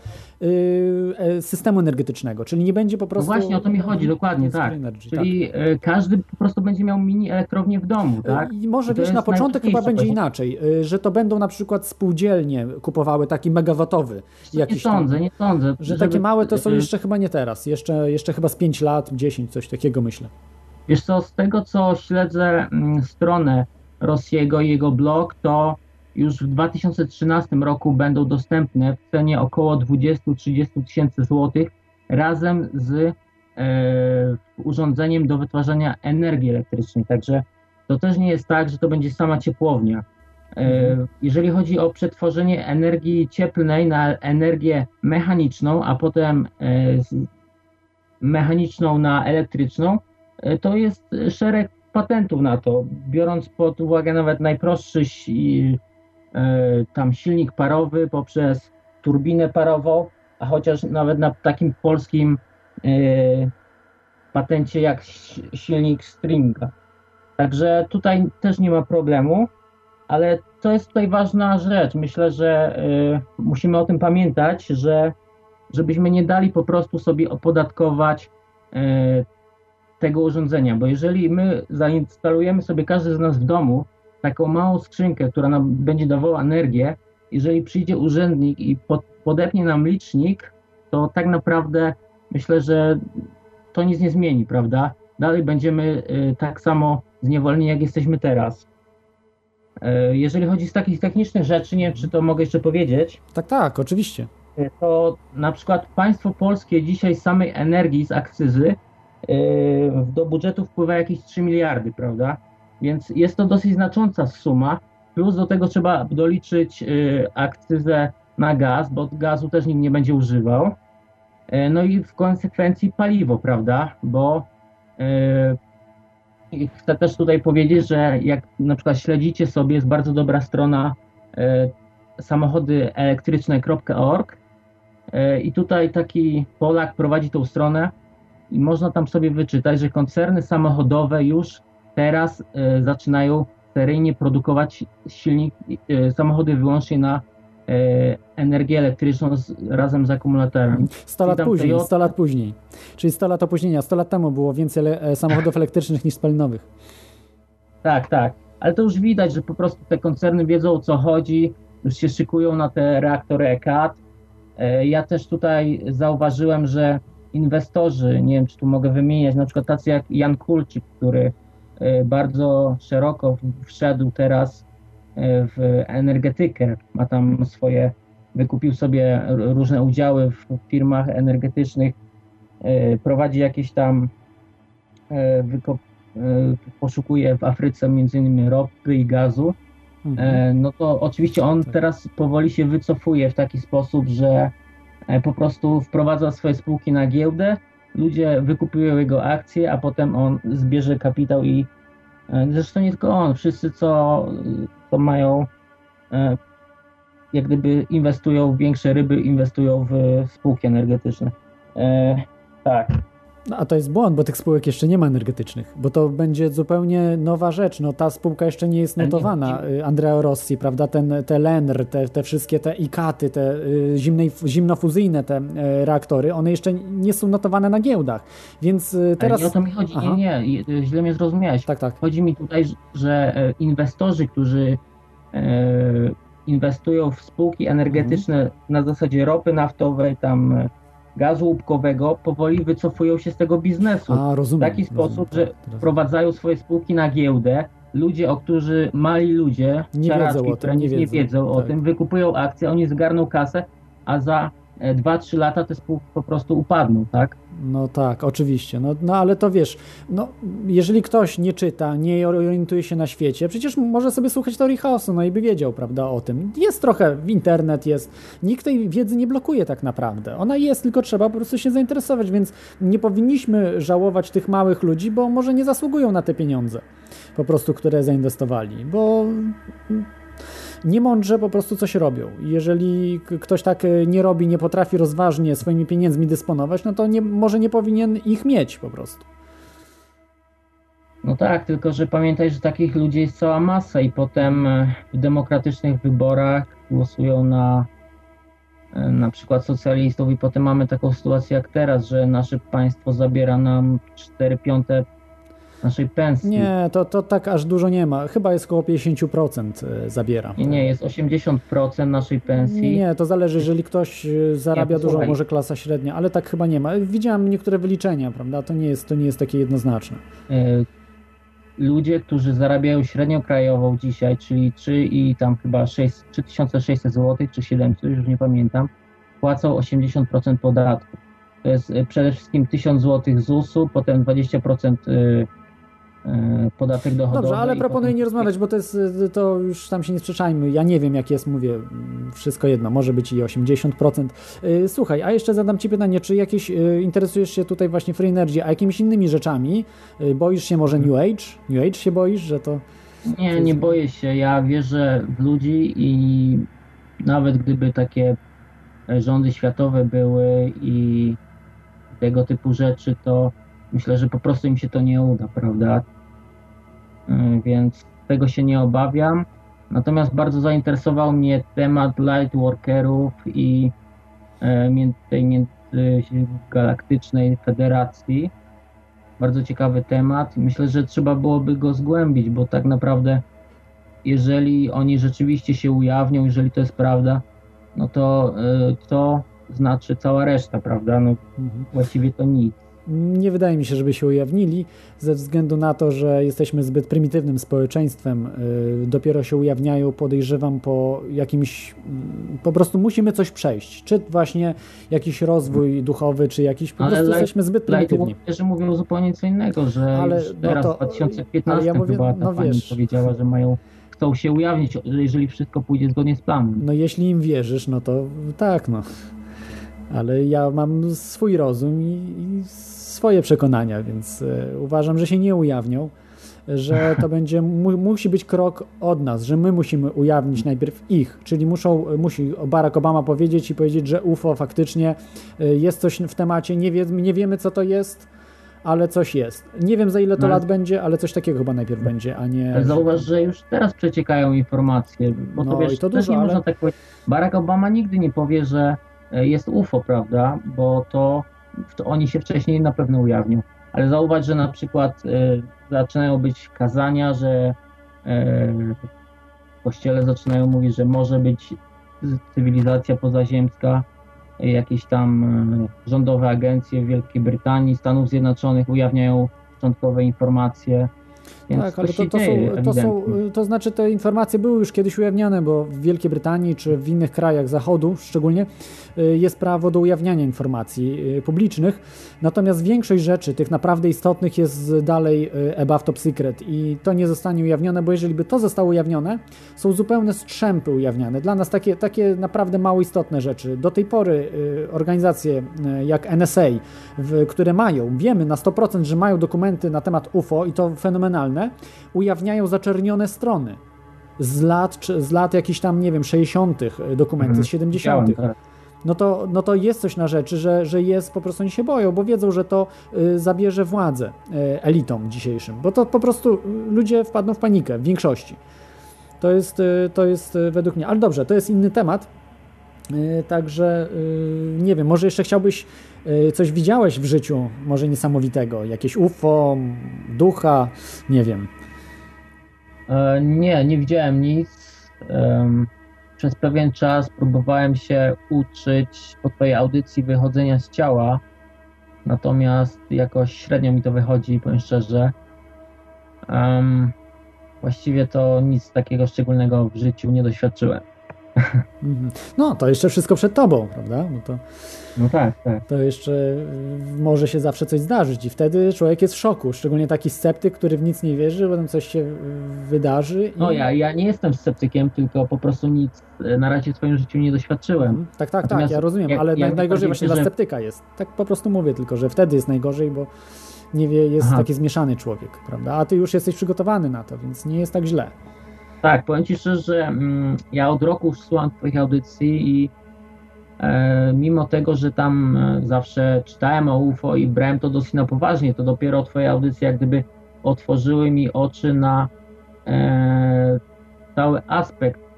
systemu energetycznego, czyli nie będzie po No prostu... właśnie o to mi chodzi, dokładnie, tak. Energy, Czyli e, każdy po prostu będzie miał mini elektrownię w domu, tak? I może wiesz, na początek chyba będzie właśnie. inaczej, y, że to będą na przykład spółdzielnie kupowały taki megawatowy Nie jakiś tam- sądzę, nie sądzę. Że żeby- takie małe to są e, jeszcze chyba nie teraz, jeszcze, jeszcze chyba z 5 lat, 10, coś takiego myślę. Wiesz co, z tego co śledzę mm, stronę Rossiego i jego blog, to już w 2013 roku będą dostępne w cenie około 20-30 tysięcy złotych razem z e, urządzeniem do wytwarzania energii elektrycznej. Także to też nie jest tak, że to będzie sama ciepłownia. E, Jeżeli chodzi o przetworzenie energii cieplnej na energię mechaniczną, a potem e, z- mechaniczną na elektryczną, E, to jest szereg patentów na to, biorąc pod uwagę nawet najprostszy tam silnik parowy poprzez turbinę parową, a chociaż nawet na takim polskim e, patencie jak si- silnik Stringa. Także tutaj też nie ma problemu, ale to jest tutaj ważna rzecz. Myślę, że e, musimy o tym pamiętać, że żebyśmy nie dali po prostu sobie opodatkować e, tego urządzenia, bo jeżeli my zainstalujemy sobie każdy z nas w domu taką małą skrzynkę, która nam będzie dawała energię, jeżeli przyjdzie urzędnik i pod, podepnie nam licznik, to tak naprawdę myślę, że to nic nie zmieni, prawda? Dalej będziemy y, tak samo zniewoleni, jak jesteśmy teraz. Y, jeżeli chodzi z takich technicznych rzeczy, nie wiem, czy to mogę jeszcze powiedzieć, Tak, tak, oczywiście. to na przykład państwo polskie dzisiaj z samej energii z akcyzy do budżetu wpływa jakieś 3 miliardy, prawda? Więc jest to dosyć znacząca suma. Plus do tego trzeba doliczyć yy, akcyzę na gaz, bo gazu też nikt nie będzie używał. Yy, No i w konsekwencji paliwo, prawda? Bo yy, chcę też tutaj powiedzieć, że jak na przykład śledzicie sobie, jest bardzo dobra strona yy, samochodyelektryczne.org E, I tutaj taki Polak prowadzi tą stronę i można tam sobie wyczytać, że koncerny samochodowe już teraz e, zaczynają seryjnie produkować silnik, e, samochody wyłącznie na e, energię elektryczną z, razem z akumulatorami. 100 lat później, Toyota- 100 lat później. Czyli 100 lat opóźnienia. 100 lat temu było więcej ele- e, samochodów elektrycznych niż spalinowych. Tak, tak. Ale to już widać, że po prostu te koncerny wiedzą o co chodzi, już się szykują na te reaktory ECAT. Ja też tutaj zauważyłem, że inwestorzy, nie wiem czy tu mogę wymieniać, na przykład tacy jak Jan Kulczyk, który bardzo szeroko wszedł teraz e, w energetykę, ma tam swoje, wykupił sobie różne udziały w firmach energetycznych, e, prowadzi jakieś tam, e, e, poszukuje w Afryce między innymi ropy i gazu, Mhm. E, no to oczywiście on Tak. teraz powoli się wycofuje w taki sposób, że e, po prostu wprowadza swoje spółki na giełdę, ludzie wykupują jego akcje, a potem on zbierze kapitał i e, zresztą nie tylko on, wszyscy co, co mają e, jak gdyby inwestują w większe ryby, inwestują w spółki energetyczne. E, tak. No, a to jest błąd, bo tych spółek jeszcze nie ma energetycznych, bo to będzie zupełnie nowa rzecz. No, ta spółka jeszcze nie jest notowana. Y, Andrea Rossi, prawda, ten, te LENR, te, te wszystkie te IKATy, te y, zimnej, zimnofuzyjne te y, reaktory, one jeszcze nie są notowane na giełdach. Więc Ale teraz... nie o to mi chodzi, Aha. nie, nie, źle mnie zrozumiałeś. Tak, tak. Chodzi mi tutaj, że inwestorzy, którzy inwestują w spółki energetyczne Mhm. na zasadzie ropy naftowej, tam gazu łupkowego, powoli wycofują się z tego biznesu. A, w rozumiem. taki rozumiem, sposób, tak, że teraz- wprowadzają swoje spółki na giełdę. Ludzie, o którzy mali ludzie, Nie ciaraszki, wiedzą o tym, które nie nic nie wiedzą, wiedzą o tak. tym, wykupują akcje, oni zgarną kasę, a za 2-3 lata te spółki po prostu upadną, tak? No tak, oczywiście. No, no ale to wiesz, no, jeżeli ktoś nie czyta, nie orientuje się na świecie, przecież może sobie słuchać teorii chaosu, no i by wiedział, prawda, o tym. Jest trochę, internet jest, nikt tej wiedzy nie blokuje tak naprawdę. Ona jest, tylko trzeba po prostu się zainteresować, więc nie powinniśmy żałować tych małych ludzi, bo może nie zasługują na te pieniądze, po prostu, które zainwestowali, bo niemądrze po prostu coś robią. Jeżeli ktoś tak e, nie robi, nie potrafi rozważnie swoimi pieniędzmi dysponować, no to nie, może nie powinien ich mieć po prostu. No tak, tylko że pamiętaj, że takich ludzi jest cała masa i potem e, w demokratycznych wyborach głosują na e, na przykład socjalistów i potem mamy taką sytuację jak teraz, że nasze państwo zabiera nam 4 piąte naszej pensji. Nie, to, to tak aż dużo nie ma. Chyba jest około 50% e, zabiera. Nie, nie, jest 80% naszej pensji. Nie, to zależy, jeżeli ktoś e, zarabia Nie, dużo, może klasa średnia, ale tak chyba nie ma. Widziałem niektóre wyliczenia, prawda? To nie jest, to nie jest takie jednoznaczne. E, Ludzie, którzy zarabiają średnią krajową dzisiaj, czyli 3 i tam chyba 6, 3600 zł, czy 700, już nie pamiętam, płacą 80% podatku. To jest przede wszystkim 1000 zł ZUS-u, potem 20% e, e, podatek dochodowy. Dobrze, ale proponuję potem- nie rozmawiać, bo to jest, y, to już tam się nie sprzeczajmy. Ja nie wiem, jak jest, mówię, wszystko jedno, może być i 80%. Y, Słuchaj, a jeszcze zadam Ci pytanie, czy jakieś interesujesz się tutaj właśnie Free Energy, a jakimiś innymi rzeczami? Boisz się może New Age? New Age się boisz, że to... Nie, nie boję się. Ja wierzę w ludzi i nawet gdyby takie e, rządy światowe były i tego typu rzeczy, to myślę, że po prostu im się to nie uda, prawda? E, Więc tego się nie obawiam. Natomiast bardzo zainteresował mnie temat lightworkerów i e, tej międzygalaktycznej federacji bardzo ciekawy temat. Myślę, że trzeba byłoby go zgłębić, bo tak naprawdę, jeżeli oni rzeczywiście się ujawnią, jeżeli to jest prawda, no to y, to znaczy cała reszta, prawda? No Mhm. właściwie to nic. Nie wydaje mi się, żeby się ujawnili, ze względu na to, że jesteśmy zbyt prymitywnym społeczeństwem. y, Dopiero się ujawniają, podejrzewam, po jakimś. mm, Po prostu musimy coś przejść. Czy właśnie jakiś rozwój duchowy, czy jakiś. Po Ale prostu light- jesteśmy zbyt prymitywni. Lightworkerzy mówią zupełnie co innego, że Ale, no teraz to- w 2015 ale ja mówię, chyba ta no pani wiesz. powiedziała, że mają chcą się ujawnić, jeżeli wszystko pójdzie zgodnie z planem. No jeśli im wierzysz, no to tak, no. Ale ja mam swój rozum i, i swoje przekonania, więc e, uważam, że się nie ujawnią, że to będzie, mu, musi być krok od nas, że my musimy ujawnić najpierw ich, czyli muszą, musi Barack Obama powiedzieć i powiedzieć, że UFO faktycznie e, jest coś w temacie, nie, wie, nie wiemy co to jest, ale coś jest. Nie wiem za ile to No lat będzie, ale coś takiego chyba najpierw będzie, a nie... Zauważ, że już teraz przeciekają informacje, bo No to wiesz, i to też dużo, nie ale- można tak powiedzieć. Barack Obama nigdy nie powie, że e, jest UFO, prawda? Bo to, to oni się wcześniej na pewno ujawnią. Ale zauważ, że na przykład e, zaczynają być kazania, że e, w kościele zaczynają mówić, że może być cywilizacja pozaziemska. jakieś tam e, rządowe agencje Wielkiej Brytanii, Stanów Zjednoczonych ujawniają początkowe informacje. Więc tak, ale to, to, dzieje, są, to, są, to znaczy te informacje były już kiedyś ujawniane, bo w Wielkiej Brytanii czy w innych krajach Zachodu szczególnie y, jest prawo do ujawniania informacji y, publicznych, natomiast większość rzeczy, tych naprawdę istotnych jest dalej y, above top secret i to nie zostanie ujawnione, bo jeżeli by to zostało ujawnione, są zupełne strzępy ujawniane. Dla nas takie, takie naprawdę mało istotne rzeczy. Do tej pory organizacje jak NSA, które mają, wiemy na 100%, że mają dokumenty na temat UFO i to fenomenalne, ujawniają zaczernione strony z lat, czy z lat jakichś tam, nie wiem, 60., dokumenty Mhm. z 70., Widziałem, tak. no to, no to jest coś na rzeczy, że, że jest, po prostu oni się boją, bo wiedzą, że to y, zabierze władzę y, elitom dzisiejszym, bo to po prostu ludzie wpadną w panikę w większości. To jest, y, to jest według mnie, ale dobrze, to jest inny temat, także y, nie wiem, może jeszcze chciałbyś, y, coś widziałeś w życiu, może niesamowitego, jakieś UFO, ducha, nie wiem. E, Nie, nie widziałem nic. Przez pewien czas próbowałem się uczyć po twojej audycji wychodzenia z ciała, natomiast jakoś średnio mi to wychodzi, powiem szczerze. Właściwie to nic takiego szczególnego w życiu nie doświadczyłem. Mhm. No, to jeszcze wszystko przed tobą, prawda? No to, No tak, tak. to jeszcze y, może się zawsze coś zdarzyć i wtedy człowiek jest w szoku, szczególnie taki sceptyk, który w nic nie wierzy, potem coś się y, wydarzy. I... No ja, ja nie jestem sceptykiem, tylko po prostu nic e, na razie w swoim życiu nie doświadczyłem. Mhm. Tak, tak, tak, Natomiast ja rozumiem, jak- ale jak naj, najgorzej właśnie dla sceptyka jest. Tak po prostu mówię, tylko że wtedy jest najgorzej, bo nie wie, jest Aha. taki zmieszany człowiek, prawda? A ty już jesteś przygotowany na to, więc nie jest tak źle. Tak, powiem Ci szczerze, że mm, ja od roku już słucham Twoich audycji i e, mimo tego, że tam e, zawsze czytałem o UFO i brałem to dosyć na poważnie, to dopiero Twoje audycje jak gdyby otworzyły mi oczy na e, cały aspekt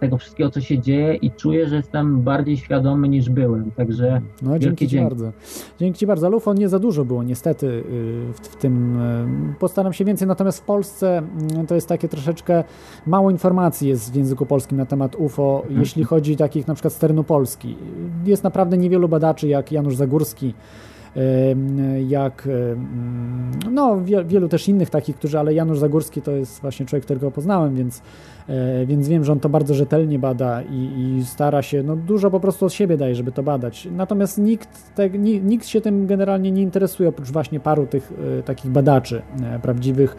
tego wszystkiego, co się dzieje i czuję, że jestem bardziej świadomy niż byłem, także No, dzięki Ci dzięki. bardzo. Dzięki Ci bardzo. Ale UFO nie za dużo było niestety y, w, w tym. y, Postaram się więcej, natomiast w Polsce mm, to jest takie troszeczkę mało informacji jest w języku polskim na temat UFO, Mhm. jeśli chodzi takich na przykład z terenu Polski. Jest naprawdę niewielu badaczy jak Janusz Zagórski, y, jak y, no wie, wielu też innych takich, którzy, ale Janusz Zagórski to jest właśnie człowiek, którego poznałem, więc E, Więc wiem, że on to bardzo rzetelnie bada i, i stara się, no dużo po prostu od siebie daje, żeby to badać. Natomiast nikt, te, ni, nikt się tym generalnie nie interesuje, oprócz właśnie paru tych e, takich badaczy, e, prawdziwych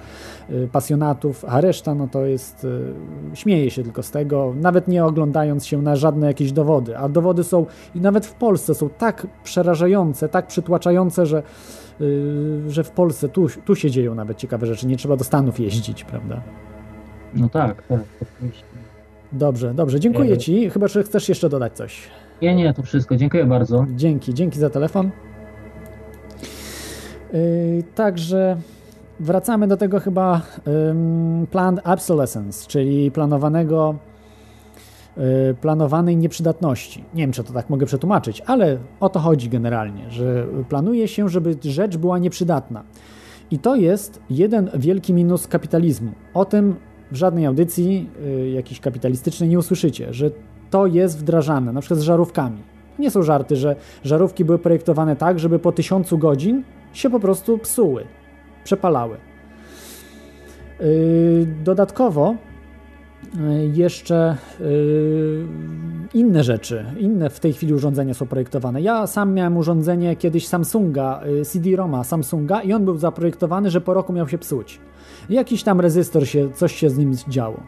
e, pasjonatów, a reszta no to jest, e, śmieje się tylko z tego, nawet nie oglądając się na żadne jakieś dowody. A dowody są, i nawet w Polsce są tak przerażające, tak przytłaczające, że, e, że w Polsce tu, tu się dzieją nawet ciekawe rzeczy, nie trzeba do Stanów jeździć, prawda? No tak, tak, oczywiście. Dobrze, dobrze, dziękuję E, Ci. Chyba, że chcesz jeszcze dodać coś. Nie, nie, to wszystko, dziękuję bardzo. Dzięki, dzięki za telefon. Yy, także wracamy do tego chyba ym, planned obsolescence, czyli planowanego yy, planowanej nieprzydatności. Nie wiem, czy to tak mogę przetłumaczyć, ale o to chodzi generalnie, że planuje się, żeby rzecz była nieprzydatna. I to jest jeden wielki minus kapitalizmu. O tym w żadnej audycji y, jakiejś kapitalistycznej nie usłyszycie, że to jest wdrażane, na przykład z żarówkami. Nie są żarty, że żarówki były projektowane tak, żeby po tysiącu godzin się po prostu psuły, przepalały. Yy, Dodatkowo yy, jeszcze yy, inne rzeczy, inne w tej chwili urządzenia są projektowane. Ja sam miałem urządzenie kiedyś Samsunga, yy, CD-ROMa Samsunga i on był zaprojektowany, że po roku miał się psuć. Jakiś tam rezystor się, coś się z nim działo.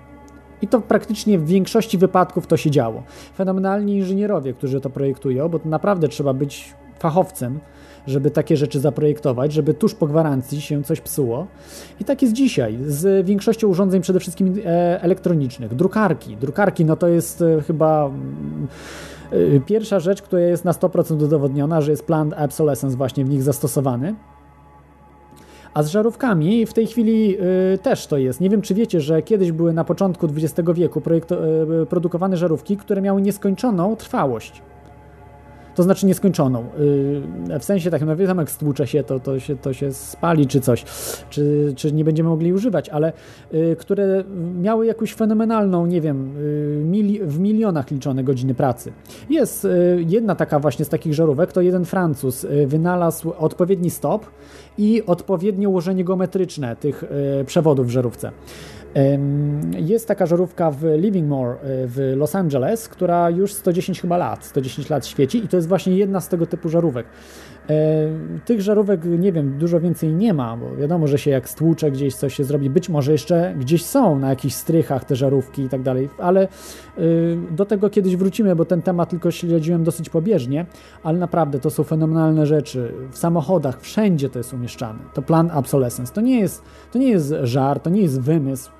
I to praktycznie w większości wypadków to się działo. Fenomenalni inżynierowie, którzy to projektują, bo to naprawdę trzeba być fachowcem, żeby takie rzeczy zaprojektować, żeby tuż po gwarancji się coś psuło. I tak jest dzisiaj z większością urządzeń przede wszystkim e, elektronicznych. Drukarki. Drukarki no to jest e, chyba mm, e, pierwsza rzecz, która jest na 100% udowodniona, że jest planned obsolescence właśnie w nich zastosowany. A z żarówkami w tej chwili y, też to jest. Nie wiem, czy wiecie, że kiedyś były na początku XX wieku projekto, y, produkowane żarówki, które miały nieskończoną trwałość. To znaczy nieskończoną. Yy, w sensie takim, no wiadomo, jak stłucze się to, to się, to się spali czy coś, czy, czy nie będziemy mogli używać, ale yy, które miały jakąś fenomenalną, nie wiem, yy, mili w milionach liczone godziny pracy. Jest jedna taka właśnie z takich żarówek, to jeden Francuz wynalazł odpowiedni stop i odpowiednie ułożenie geometryczne tych przewodów w żarówce. Jest taka żarówka w Livermore w Los Angeles, która już 110 chyba lat, 110 lat świeci i to jest właśnie jedna z tego typu żarówek. Tych żarówek, nie wiem, dużo więcej nie ma, bo wiadomo, że się jak stłucze gdzieś coś się zrobi, być może jeszcze gdzieś są na jakichś strychach te żarówki i tak dalej, ale do tego kiedyś wrócimy, bo ten temat tylko śledziłem dosyć pobieżnie, ale naprawdę to są fenomenalne rzeczy. W samochodach, wszędzie to jest umieszczane. To plan obsolescence. To nie jest, to nie jest żar, to nie jest wymysł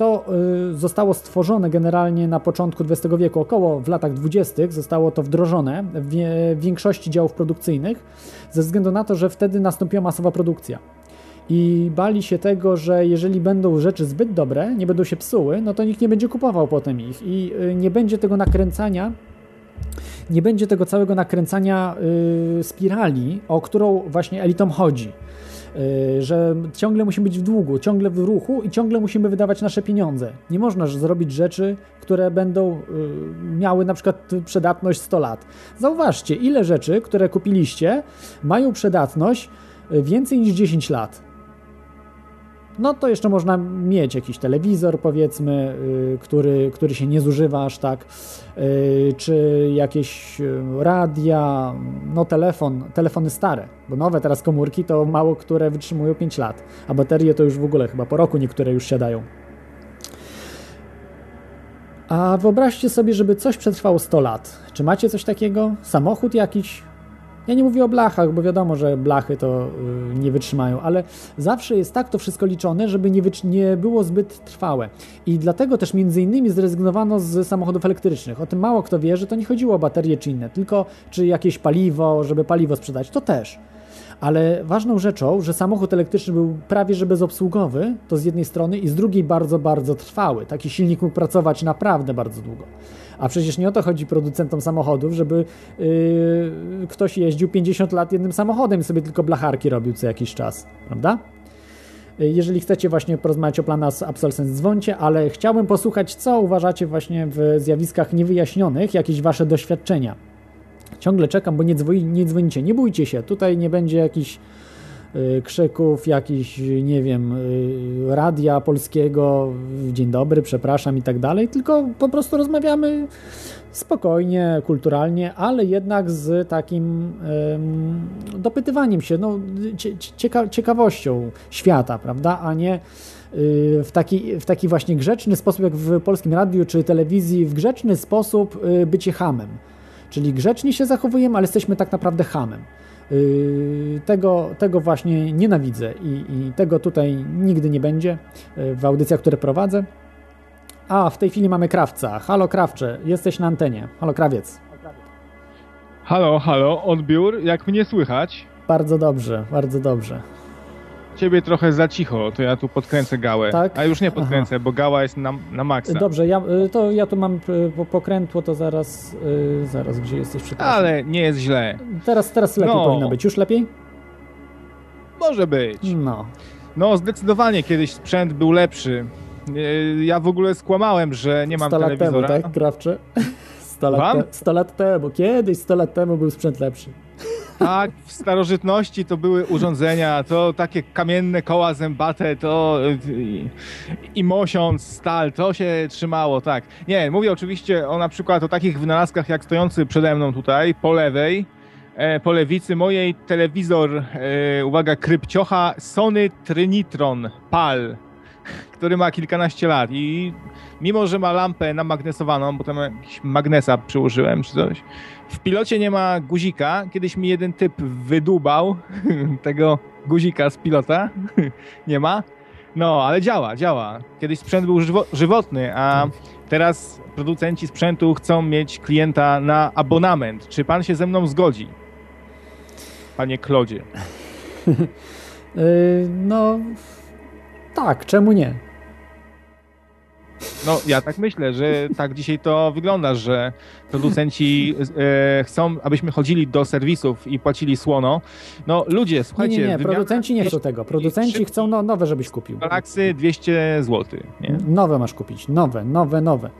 to y, zostało stworzone generalnie na początku XX wieku, około w latach 20. zostało to wdrożone w większości działów produkcyjnych, ze względu na to, że wtedy nastąpiła masowa produkcja. I bali się tego, że jeżeli będą rzeczy zbyt dobre, nie będą się psuły, no to nikt nie będzie kupował potem ich i y, nie będzie tego nakręcania nie będzie tego całego nakręcania yy, spirali, o którą właśnie elitom chodzi. Y, że ciągle musimy być w długu, ciągle w ruchu i ciągle musimy wydawać nasze pieniądze. Nie można zrobić rzeczy, które będą y, miały na przykład przydatność 100 lat. Zauważcie, ile rzeczy, które kupiliście, mają przydatność y, więcej niż 10 lat no to jeszcze można mieć jakiś telewizor, powiedzmy, yy, który, który się nie zużywa aż tak, yy, czy jakieś y, radia, no telefon, telefony stare, bo nowe teraz komórki to mało które wytrzymują 5 lat, a baterie to już w ogóle chyba po roku niektóre już siadają. A wyobraźcie sobie, żeby coś przetrwało 100 lat. Czy macie coś takiego? Samochód jakiś? Ja nie mówię o blachach, bo wiadomo, że blachy to y, nie wytrzymają, ale zawsze jest tak to wszystko liczone, żeby nie, nie było zbyt trwałe. I dlatego też między innymi zrezygnowano z samochodów elektrycznych. O tym mało kto wie, że to nie chodziło o baterie czy inne, tylko czy jakieś paliwo, żeby paliwo sprzedać, to też. Ale ważną rzeczą, że samochód elektryczny był prawie że bezobsługowy, to z jednej strony, i z drugiej bardzo, bardzo trwały. Taki silnik mógł pracować naprawdę bardzo długo. A przecież nie o to chodzi producentom samochodów, żeby yy, ktoś jeździł 50 lat jednym samochodem i sobie tylko blacharki robił co jakiś czas, prawda? Y, jeżeli chcecie właśnie porozmawiać o planach Absolsens, dzwońcie, ale chciałbym posłuchać, co uważacie właśnie w zjawiskach niewyjaśnionych, jakieś wasze doświadczenia. Ciągle czekam, bo nie, dzwoni, nie dzwonicie, nie bójcie się, tutaj nie będzie jakichś krzyków, jakiś, nie wiem, y, radia polskiego, dzień dobry, przepraszam i tak dalej, tylko po prostu rozmawiamy spokojnie, kulturalnie, ale jednak z takim dopytywaniem się, no, cieka ciekawością świata, prawda, a nie y, w taki, w taki właśnie grzeczny sposób, jak w polskim radiu czy telewizji, w grzeczny sposób bycie hamem. Czyli grzecznie się zachowujemy, ale jesteśmy tak naprawdę hamem. Yy, tego, tego właśnie nienawidzę i, i tego tutaj nigdy nie będzie yy, w audycjach, które prowadzę. A, w tej chwili mamy krawca. Halo krawcze, jesteś na antenie. Halo krawiec. Halo, halo, odbiór, jak mnie słychać? Bardzo dobrze, bardzo dobrze ciebie trochę za cicho, to ja tu podkręcę gałę. Tak? A już nie podkręcę, Aha. bo gała jest na, na maksa. Dobrze, ja, y, to ja tu mam y, pokrętło, to zaraz, yy, zaraz, gdzie jesteś, przepraszam. Ale nie jest źle. Teraz, teraz lepiej no. powinno być. Już lepiej? Może być. No. No, zdecydowanie kiedyś sprzęt był lepszy. Y, ja w ogóle skłamałem, że nie mam 100 lat telewizora. temu, tak, krawcze? 100 lat, te, 100 lat temu, kiedyś 100 lat temu był sprzęt lepszy. Tak, w starożytności to były urządzenia, to takie kamienne koła zębate, to i, i mosiąc, stal, to się trzymało, tak. Nie, mówię oczywiście o na przykład o takich wynalazkach jak stojący przede mną tutaj, po lewej, e, po lewicy mojej telewizor, e, uwaga, krypciocha Sony Trinitron PAL, który ma kilkanaście lat i mimo, że ma lampę namagnesowaną, bo tam jakiś magnesa przyłożyłem czy coś, w pilocie nie ma guzika. Kiedyś mi jeden typ wydubał tego guzika z pilota. nie ma. No, ale działa, działa. Kiedyś sprzęt był żywo żywotny, a teraz producenci sprzętu chcą mieć klienta na abonament. Czy pan się ze mną zgodzi? Panie Klodzie. Y, no, tak, czemu nie? No, ja tak myślę, że tak dzisiaj to wygląda, że producenci e, chcą, abyśmy chodzili do serwisów i płacili słono. No, ludzie, Nie, słuchajcie... nie, nie, wymiana- producenci nie chcą tego. Producenci chcą no, nowe, żebyś kupił. Galaksy 200 zł, nie? Nowe masz kupić, nowe, nowe, nowe.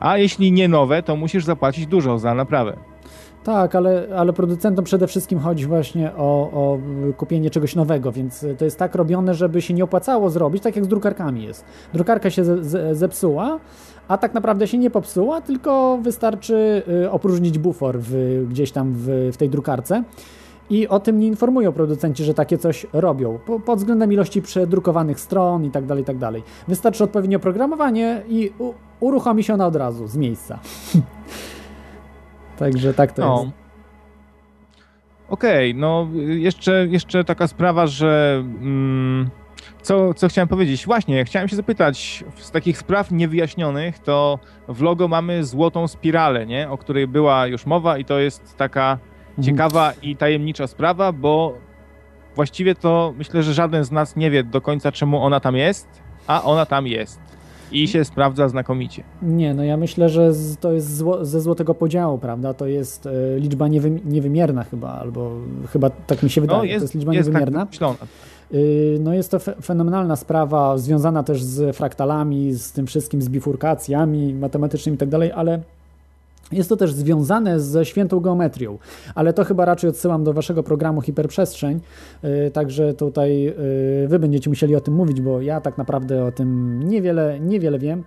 A jeśli nie nowe, to musisz zapłacić dużo za naprawę. Tak, ale, ale producentom przede wszystkim chodzi właśnie o, o kupienie czegoś nowego, więc to jest tak robione, żeby się nie opłacało zrobić, tak jak z drukarkami jest. Drukarka się ze, ze, zepsuła, a tak naprawdę się nie popsuła, tylko wystarczy y, opróżnić bufor w, gdzieś tam w, w tej drukarce. I o tym nie informują producenci, że takie coś robią, po, pod względem ilości przedrukowanych stron i tak dalej, i tak. Wystarczy odpowiednie oprogramowanie i u, uruchomi się ona od razu, z miejsca. Także tak to No. jest. Okej, no jeszcze, jeszcze taka sprawa, że mm, co, co chciałem powiedzieć? Właśnie, chciałem się zapytać, z takich spraw niewyjaśnionych, to w logo mamy złotą spiralę, nie? o której była już mowa i to jest taka Mhm. ciekawa i tajemnicza sprawa, bo właściwie to myślę, że żaden z nas nie wie do końca czemu ona tam jest, a ona tam jest i się sprawdza znakomicie. Nie, no ja myślę, że to jest zło, ze złotego podziału, prawda? To jest e, liczba niewy, niewymierna chyba, albo chyba tak mi się wydaje, No, to jest, jest liczba jest tak niewymierna. Y, No jest to fe fenomenalna sprawa, związana też z fraktalami, z tym wszystkim, z bifurkacjami matematycznymi i tak dalej, ale jest to też związane ze świętą geometrią, ale to chyba raczej odsyłam do waszego programu Hiperprzestrzeń, y, także tutaj y, wy będziecie musieli o tym mówić, bo ja tak naprawdę o tym niewiele, niewiele wiem,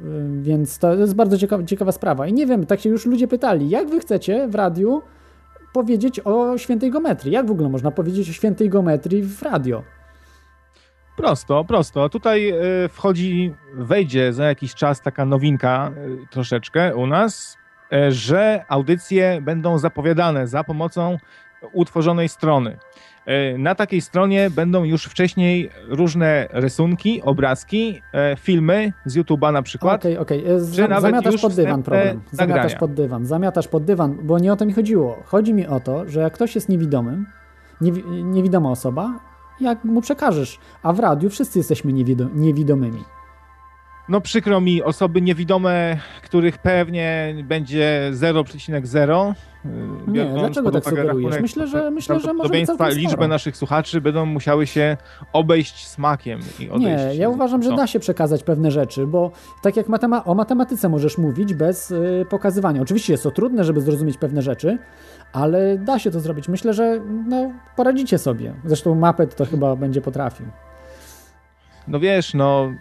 y, więc to jest bardzo ciekawa, ciekawa sprawa. I nie wiem, tak się już ludzie pytali, jak wy chcecie w radiu powiedzieć o świętej geometrii? Jak w ogóle można powiedzieć o świętej geometrii w radio? Prosto, prosto. Tutaj y, wchodzi, wejdzie za jakiś czas taka nowinka y, troszeczkę u nas, że audycje będą zapowiadane za pomocą utworzonej strony. Y, Na takiej stronie będą już wcześniej różne rysunki, obrazki, y, filmy z YouTube'a na przykład. Okej, okej. E, Czy Za, nawet zamiatasz pod dywan problem. Zamiatasz nagrania. pod dywan, zamiatasz pod dywan, bo nie o to mi chodziło. Chodzi mi o to, że jak ktoś jest niewidomym, niewi- niewidoma osoba, jak mu przekażesz, a w radiu wszyscy jesteśmy niewido- niewidomymi. No przykro mi, osoby niewidome, których pewnie będzie 0,0. y, Nie, dlaczego tak sugerujesz? Myślę, że- myślę, że może całkiem sporo. liczbę naszych słuchaczy będą musiały się obejść smakiem i odejść. Nie, ja uważam, że no. da się przekazać pewne rzeczy, bo tak jak matema- o matematyce możesz mówić bez y, pokazywania. Oczywiście jest to trudne, żeby zrozumieć pewne rzeczy, ale da się to zrobić. Myślę, że no, poradzicie sobie. Zresztą Mapet to chyba będzie potrafił. No wiesz, no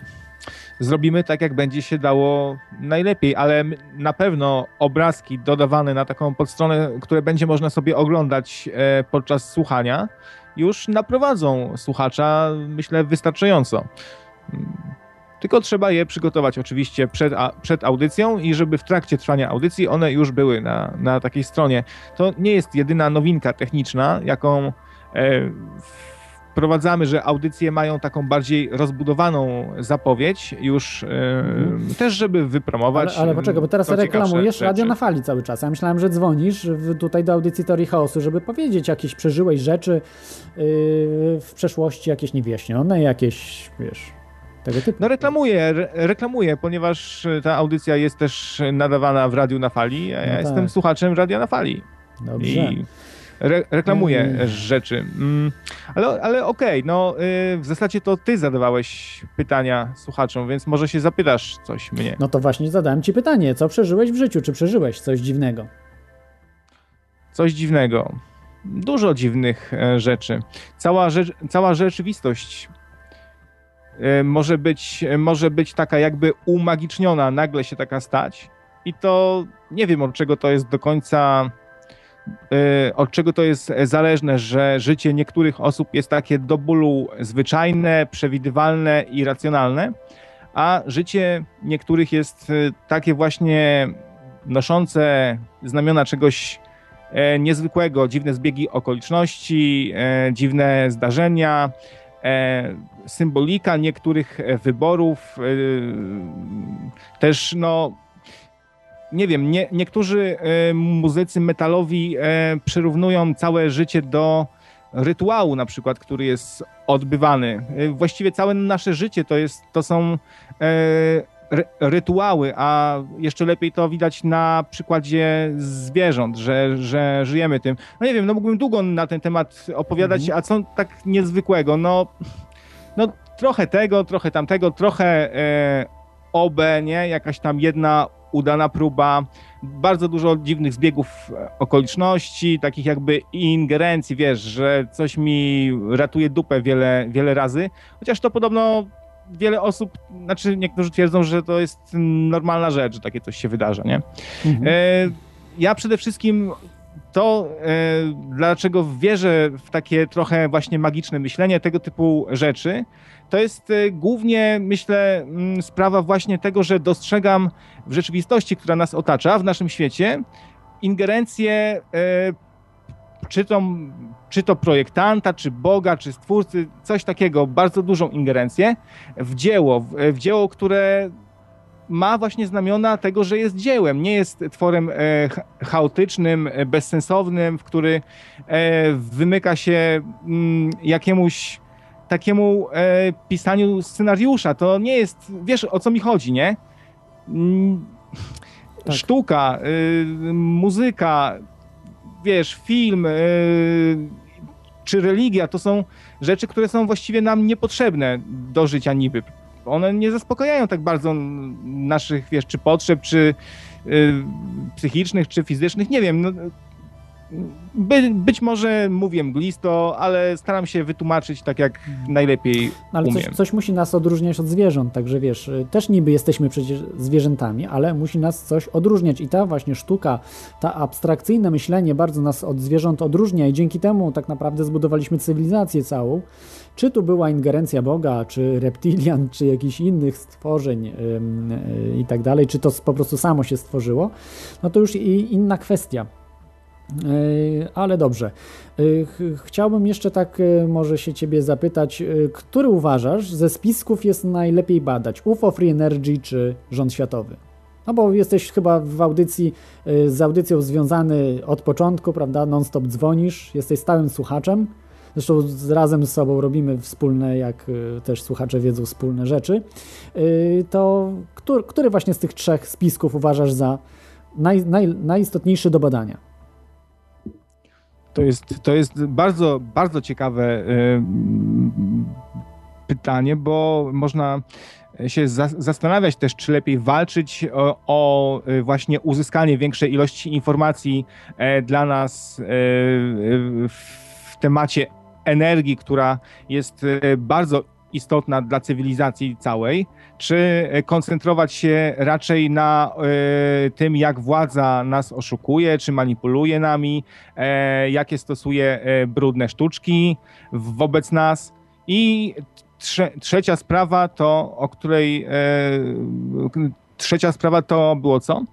zrobimy tak, jak będzie się dało najlepiej, ale na pewno obrazki dodawane na taką podstronę, które będzie można sobie oglądać e, podczas słuchania, już naprowadzą słuchacza, myślę, wystarczająco. Mm. Tylko trzeba je przygotować oczywiście przed, a, przed audycją i żeby w trakcie trwania audycji one już były na, na takiej stronie. To nie jest jedyna nowinka techniczna, jaką e, wprowadzamy, że audycje mają taką bardziej rozbudowaną zapowiedź już e, też, żeby wypromować. Ale, ale poczekaj, bo teraz reklamujesz rzeczy. radio na fali cały czas. Ja myślałem, że dzwonisz tutaj do audycji Teorii Chaosu, żeby powiedzieć jakieś przeżyłeś rzeczy yy, w przeszłości, jakieś niewyjaśnione, jakieś, wiesz, tego typu. No reklamuję, re, reklamuję, ponieważ ta audycja jest też nadawana w Radiu na Fali, a ja No tak. jestem słuchaczem Radia na Fali. Dobrze. I re, reklamuję Mm. rzeczy. Mm, ale ale okej, no y, w zasadzie to ty zadawałeś pytania słuchaczom, więc może się zapytasz coś mnie. No to właśnie zadałem ci pytanie, co przeżyłeś w życiu? Czy przeżyłeś coś dziwnego? Coś dziwnego. Dużo dziwnych e, rzeczy. Cała, rzecz, cała rzeczywistość e, może być, e, może być taka jakby umagiczniona, nagle się taka stać. I to nie wiem od czego to jest do końca, od czego to jest zależne, że życie niektórych osób jest takie do bólu zwyczajne, przewidywalne i racjonalne, a życie niektórych jest e, takie właśnie noszące znamiona czegoś e, niezwykłego, dziwne zbiegi okoliczności, e, dziwne zdarzenia, e, symbolika niektórych e, wyborów, e, też no nie wiem, nie, niektórzy e, muzycy metalowi e, przyrównują całe życie do rytuału na przykład, który jest odbywany. E, właściwie całe nasze życie to, jest, to są ry rytuały, a jeszcze lepiej to widać na przykładzie zwierząt, że, że żyjemy tym. No nie wiem, no mógłbym długo na ten temat opowiadać, mhm. a co tak niezwykłego? No, no trochę tego, trochę tamtego, trochę e, OB, nie? Jakaś tam jedna udana próba, bardzo dużo dziwnych zbiegów okoliczności, takich jakby ingerencji, wiesz, że coś mi ratuje dupę wiele, wiele razy, chociaż to podobno wiele osób, znaczy niektórzy twierdzą, że to jest normalna rzecz, że takie coś się wydarza, nie? Mhm. E, ja przede wszystkim to, e, dlaczego wierzę w takie trochę właśnie magiczne myślenie, tego typu rzeczy, to jest e, głównie, myślę, m, sprawa właśnie tego, że dostrzegam w rzeczywistości, która nas otacza, w naszym świecie, ingerencję e, czy to, czy to projektanta, czy Boga, czy stwórcy, coś takiego, bardzo dużą ingerencję w dzieło, w, w dzieło, które ma właśnie znamiona tego, że jest dziełem, nie jest tworem e, chaotycznym, e, bezsensownym, w który e, wymyka się mm, jakiemuś takiemu e, pisaniu scenariusza. To nie jest, wiesz o co mi chodzi, nie? Mm, tak. Sztuka, y, muzyka, wiesz, film yy, czy religia to są rzeczy, które są właściwie nam niepotrzebne do życia niby. One nie zaspokajają tak bardzo naszych, wiesz, czy potrzeb, czy yy, psychicznych, czy fizycznych, nie wiem. No, by, być może mówię mglisto, ale staram się wytłumaczyć tak, jak najlepiej no, ale umiem. Coś, coś musi nas odróżniać od zwierząt, także wiesz, też niby jesteśmy przecież zwierzętami, ale musi nas coś odróżniać i ta właśnie sztuka, ta abstrakcyjne myślenie bardzo nas od zwierząt odróżnia i dzięki temu tak naprawdę zbudowaliśmy cywilizację całą. Czy tu była ingerencja Boga, czy reptilian, czy jakichś innych stworzeń yy, yy, i tak dalej, czy to po prostu samo się stworzyło, no to już i inna kwestia. E, ale dobrze. E, chciałbym jeszcze tak e, może się Ciebie zapytać, który uważasz ze spisków jest najlepiej badać? UFO, Free Energy czy Rząd Światowy? No bo jesteś chyba w audycji, z audycją związany od początku, prawda? Non-stop dzwonisz, jesteś stałym słuchaczem. Zresztą razem z sobą robimy wspólne, jak też słuchacze wiedzą, wspólne rzeczy. To który, który właśnie z tych trzech spisków uważasz za naj, naj, najistotniejszy do badania? To jest, to jest bardzo, bardzo ciekawe y, pytanie, bo można się zastanawiać też, czy lepiej walczyć o, o, y, właśnie uzyskanie większej ilości informacji e, dla nas e, w temacie energii, która jest e, bardzo istotna dla cywilizacji całej, czy koncentrować się raczej na y, tym, jak władza nas oszukuje, czy manipuluje nami, e, jakie stosuje e, brudne sztuczki wobec nas. I trze trzecia sprawa to, o której. E, trzecia sprawa to było co?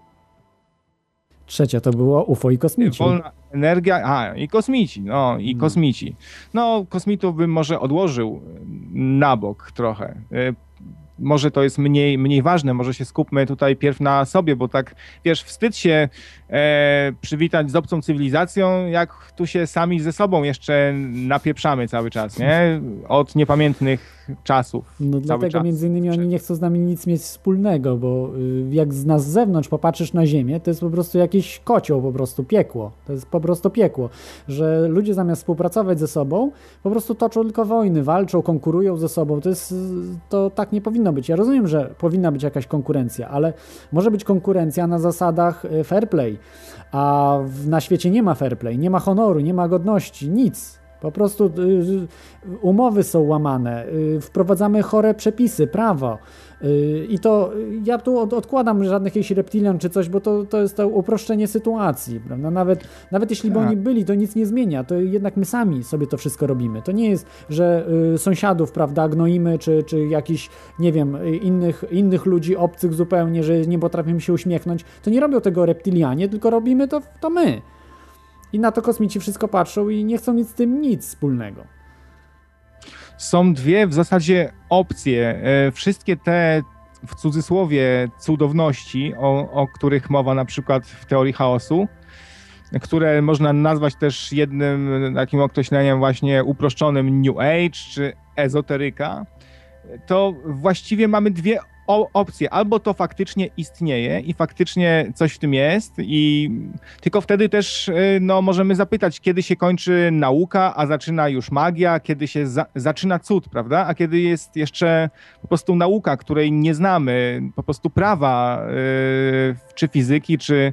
Trzecia to było UFO i kosmici. Wolna energia, a i kosmici, no i hmm. kosmici. No, kosmitów bym może odłożył na bok trochę może to jest mniej, mniej ważne, może się skupmy tutaj pierw na sobie, bo tak, wiesz, wstyd się e, przywitać z obcą cywilizacją, jak tu się sami ze sobą jeszcze napieprzamy cały czas, nie? Od niepamiętnych czasów. No dlatego czas. między innymi oni nie chcą z nami nic mieć wspólnego, bo y, jak z nas z zewnątrz popatrzysz na Ziemię, to jest po prostu jakiś kocioł, po prostu piekło. To jest po prostu piekło, że ludzie zamiast współpracować ze sobą, po prostu toczą tylko wojny, walczą, konkurują ze sobą. To jest, to tak nie powinno być. Ja rozumiem, że powinna być jakaś konkurencja, ale może być konkurencja na zasadach y, fair play, a na świecie nie ma fair play, nie ma honoru, nie ma godności, nic. Po prostu y, y, umowy są łamane, wprowadzamy chore przepisy, prawo. I to ja tu odkładam żadnych jakichś reptilian czy coś, bo to, to jest to uproszczenie sytuacji. Prawda? Nawet, nawet jeśli by oni tak. byli, to nic nie zmienia. To jednak my sami sobie to wszystko robimy. To nie jest, że sąsiadów prawda, gnoimy, czy, czy jakichś, nie wiem, innych, innych ludzi obcych zupełnie, że nie potrafimy się uśmiechnąć. To nie robią tego reptilianie, tylko robimy to, to my. I na to kosmici wszystko patrzą i nie chcą mieć z tym nic wspólnego. Są dwie w zasadzie opcje. E, wszystkie te w cudzysłowie cudowności, o, o których mowa na przykład w teorii chaosu, które można nazwać też jednym takim określeniem właśnie uproszczonym New Age czy ezoteryka, to właściwie mamy dwie opcje. Albo to faktycznie istnieje i faktycznie coś w tym jest, i tylko wtedy też y, no, możemy zapytać, kiedy się kończy nauka, a zaczyna już magia, kiedy się za zaczyna cud, prawda? A kiedy jest jeszcze po prostu nauka, której nie znamy, po prostu prawa, yy, czy fizyki, czy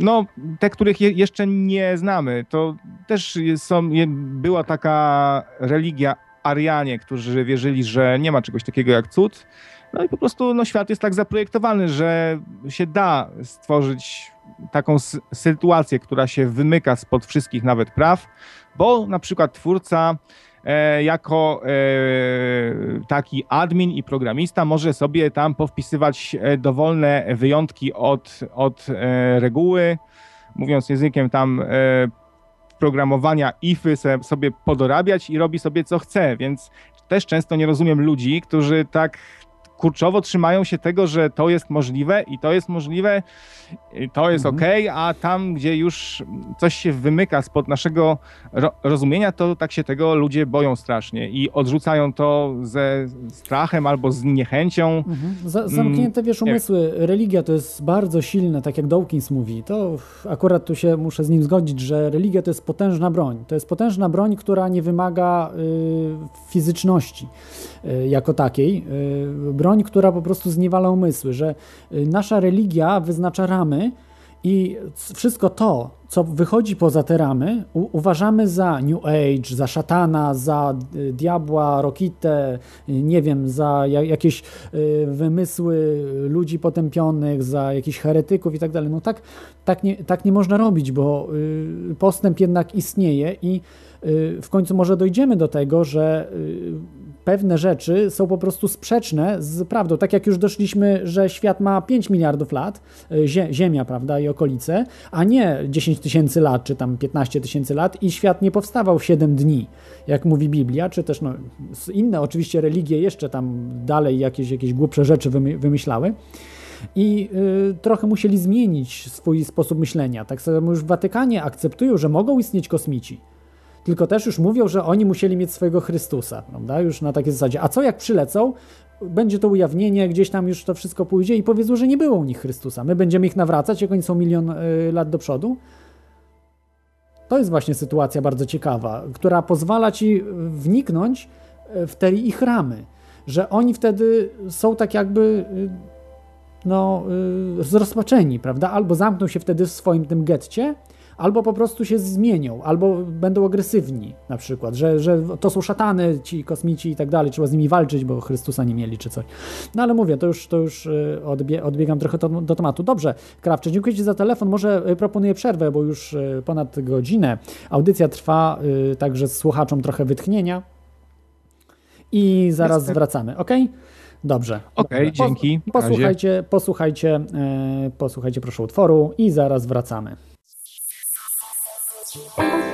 no, te, których je, jeszcze nie znamy. To też są, była taka religia Arianie, którzy wierzyli, że nie ma czegoś takiego jak cud. No i po prostu no, świat jest tak zaprojektowany, że się da stworzyć taką sytuację, która się wymyka spod wszystkich nawet praw, bo na przykład twórca e, jako e, taki admin i programista może sobie tam powpisywać e, dowolne wyjątki od, od e, reguły, mówiąc językiem tam e, programowania ify sobie podorabiać i robi sobie co chce, więc też często nie rozumiem ludzi, którzy tak kurczowo trzymają się tego, że to jest możliwe i to jest możliwe, to jest mhm. ok, a tam, gdzie już coś się wymyka spod naszego ro rozumienia, to tak się tego ludzie boją strasznie i odrzucają to ze strachem albo z niechęcią. Mhm. Mm, zamknięte, wiesz, umysły. Religia to jest bardzo silne, tak jak Dawkins mówi. To akurat tu się muszę z nim zgodzić, że religia to jest potężna broń. To jest potężna broń, która nie wymaga y, fizyczności y, jako takiej. Y, broń broń, która po prostu zniewala umysły, że y, nasza religia wyznacza ramy i wszystko to, co wychodzi poza te ramy, uważamy za New Age, za szatana, za y, diabła, rokitę, y, nie wiem, za jakieś wymysły ludzi potępionych, za jakichś heretyków i tak dalej. No tak, tak, nie, tak nie można robić, bo postęp jednak istnieje i w końcu może dojdziemy do tego, że pewne rzeczy są po prostu sprzeczne z prawdą. Tak jak już doszliśmy, że świat ma 5 miliardów lat, e, Ziemia, prawda, i okolice, a nie 10 tysięcy lat, czy tam 15 tysięcy lat i świat nie powstawał w 7 dni, jak mówi Biblia, czy też no, inne oczywiście religie jeszcze tam dalej jakieś, jakieś głupsze rzeczy wymyślały i y, trochę musieli zmienić swój sposób myślenia. Tak samo już w Watykanie akceptują, że mogą istnieć kosmici tylko też już mówią, że oni musieli mieć swojego Chrystusa, prawda? Już na takiej zasadzie. A co jak przylecą? Będzie to ujawnienie, gdzieś tam już to wszystko pójdzie i powiedzą, że nie było u nich Chrystusa. My będziemy ich nawracać, jak oni są milion y, lat do przodu. To jest właśnie sytuacja bardzo ciekawa, która pozwala ci wniknąć y, w te ich ramy, że oni wtedy są tak jakby y, no, zrozpaczeni, prawda? Albo zamkną się wtedy w swoim tym getcie, albo po prostu się zmienią, albo będą agresywni na przykład, że, że to są szatany, ci kosmici i tak dalej, trzeba z nimi walczyć, bo Chrystusa nie mieli czy coś. No ale mówię, to już, to już y, odbie, odbiegam trochę do, do tematu. Dobrze, Krawcze, dziękuję Ci za telefon, może y, proponuję przerwę, bo już y, ponad godzinę audycja trwa, także słuchaczom trochę wytchnienia i zaraz Jestem. wracamy, ok? Dobrze. Okej, okay, dzięki. Posłuchajcie, posłuchajcie, posłuchajcie proszę utworu i zaraz wracamy. Thank you.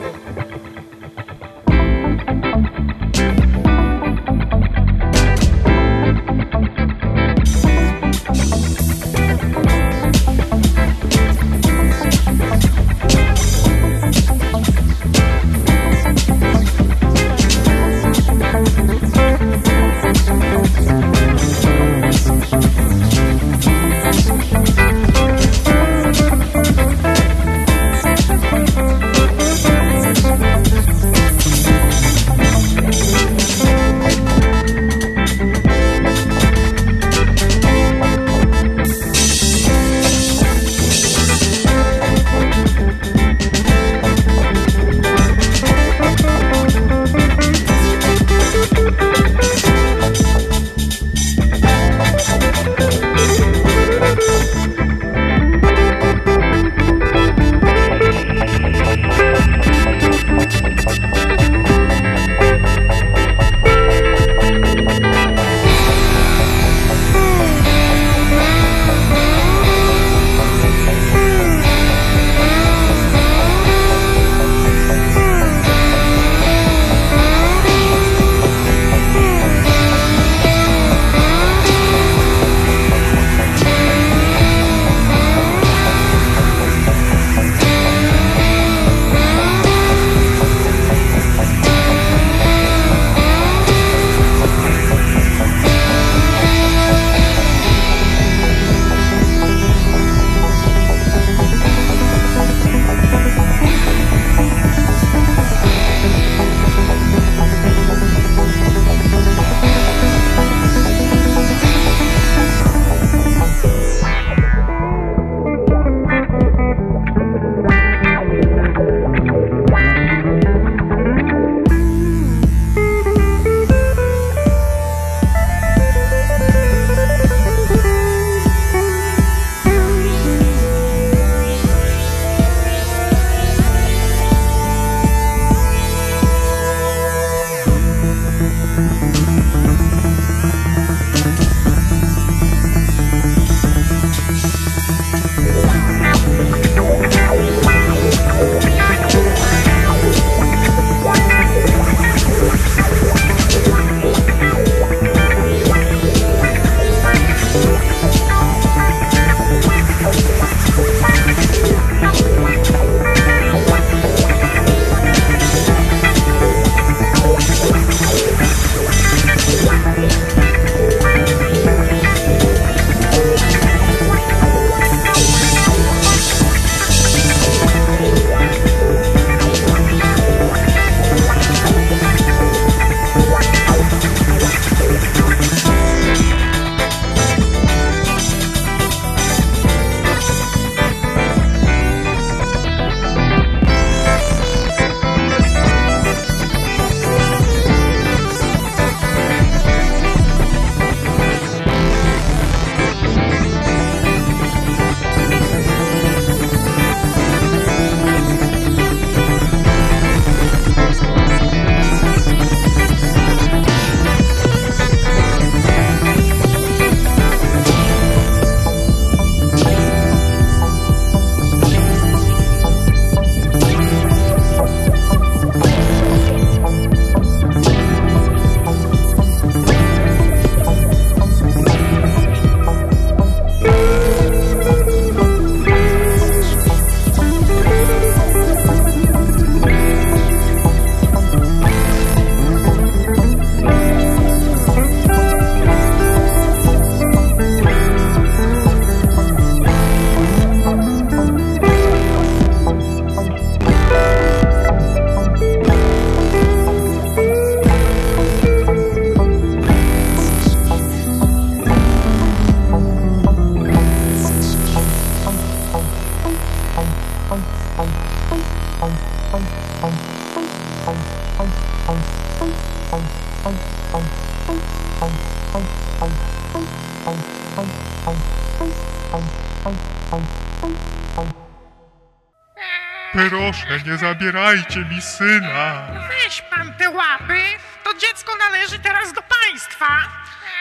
Proszę, nie zabierajcie mi syna. Weź pan te łapy, to dziecko należy teraz do państwa.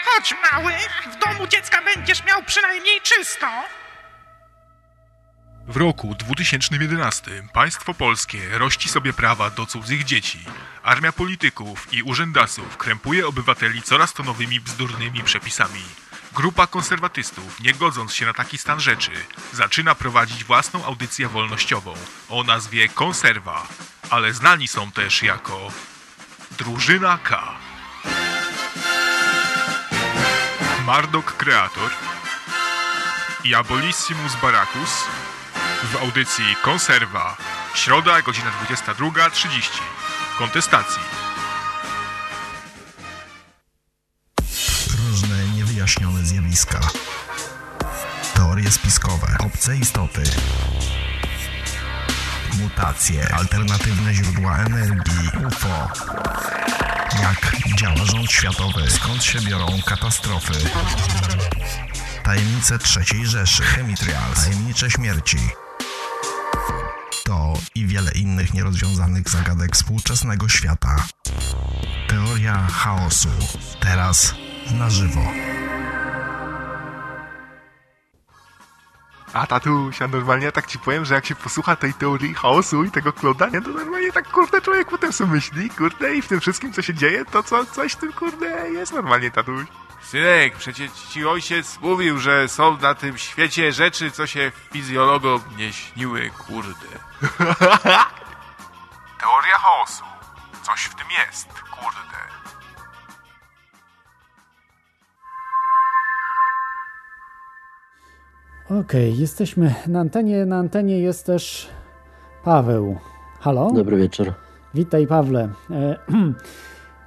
Chodź, mały, w domu dziecka będziesz miał przynajmniej czysto. W roku 2011 państwo polskie rości sobie prawa do cudzych dzieci. Armia polityków i urzędasów krępuje obywateli coraz to nowymi bzdurnymi przepisami. Grupa konserwatystów, nie godząc się na taki stan rzeczy, zaczyna prowadzić własną audycję wolnościową o nazwie Konserwa, ale znani są też jako Drużyna K. Mardok Kreator i Abolissimus Baracus w audycji Konserwa. Środa, godzina 22.30. Kontestacji. Zjawiska. Teorie spiskowe. Obce istoty. Mutacje. Alternatywne źródła energii. UFO. Jak działa rząd światowy? Skąd się biorą katastrofy? Tajemnice trzeciej Rzeszy. Chemitrials. Tajemnicze śmierci. To i wiele innych nierozwiązanych zagadek współczesnego świata. Teoria chaosu. Teraz na żywo. A tatusia, normalnie tak ci powiem, że jak się posłucha tej teorii chaosu i tego klodania, to normalnie tak kurde człowiek potem sobie myśli, kurde i w tym wszystkim co się dzieje, to co, coś w tym kurde jest normalnie tatuś. Synek, przecież ci ojciec mówił, że są na tym świecie rzeczy, co się fizjologom nie śniły, kurde. Teoria chaosu. Coś w tym jest, kurde. Okej, jesteśmy na antenie. Na antenie jest też Paweł. Halo? Dobry wieczór. Witaj, Pawle. E,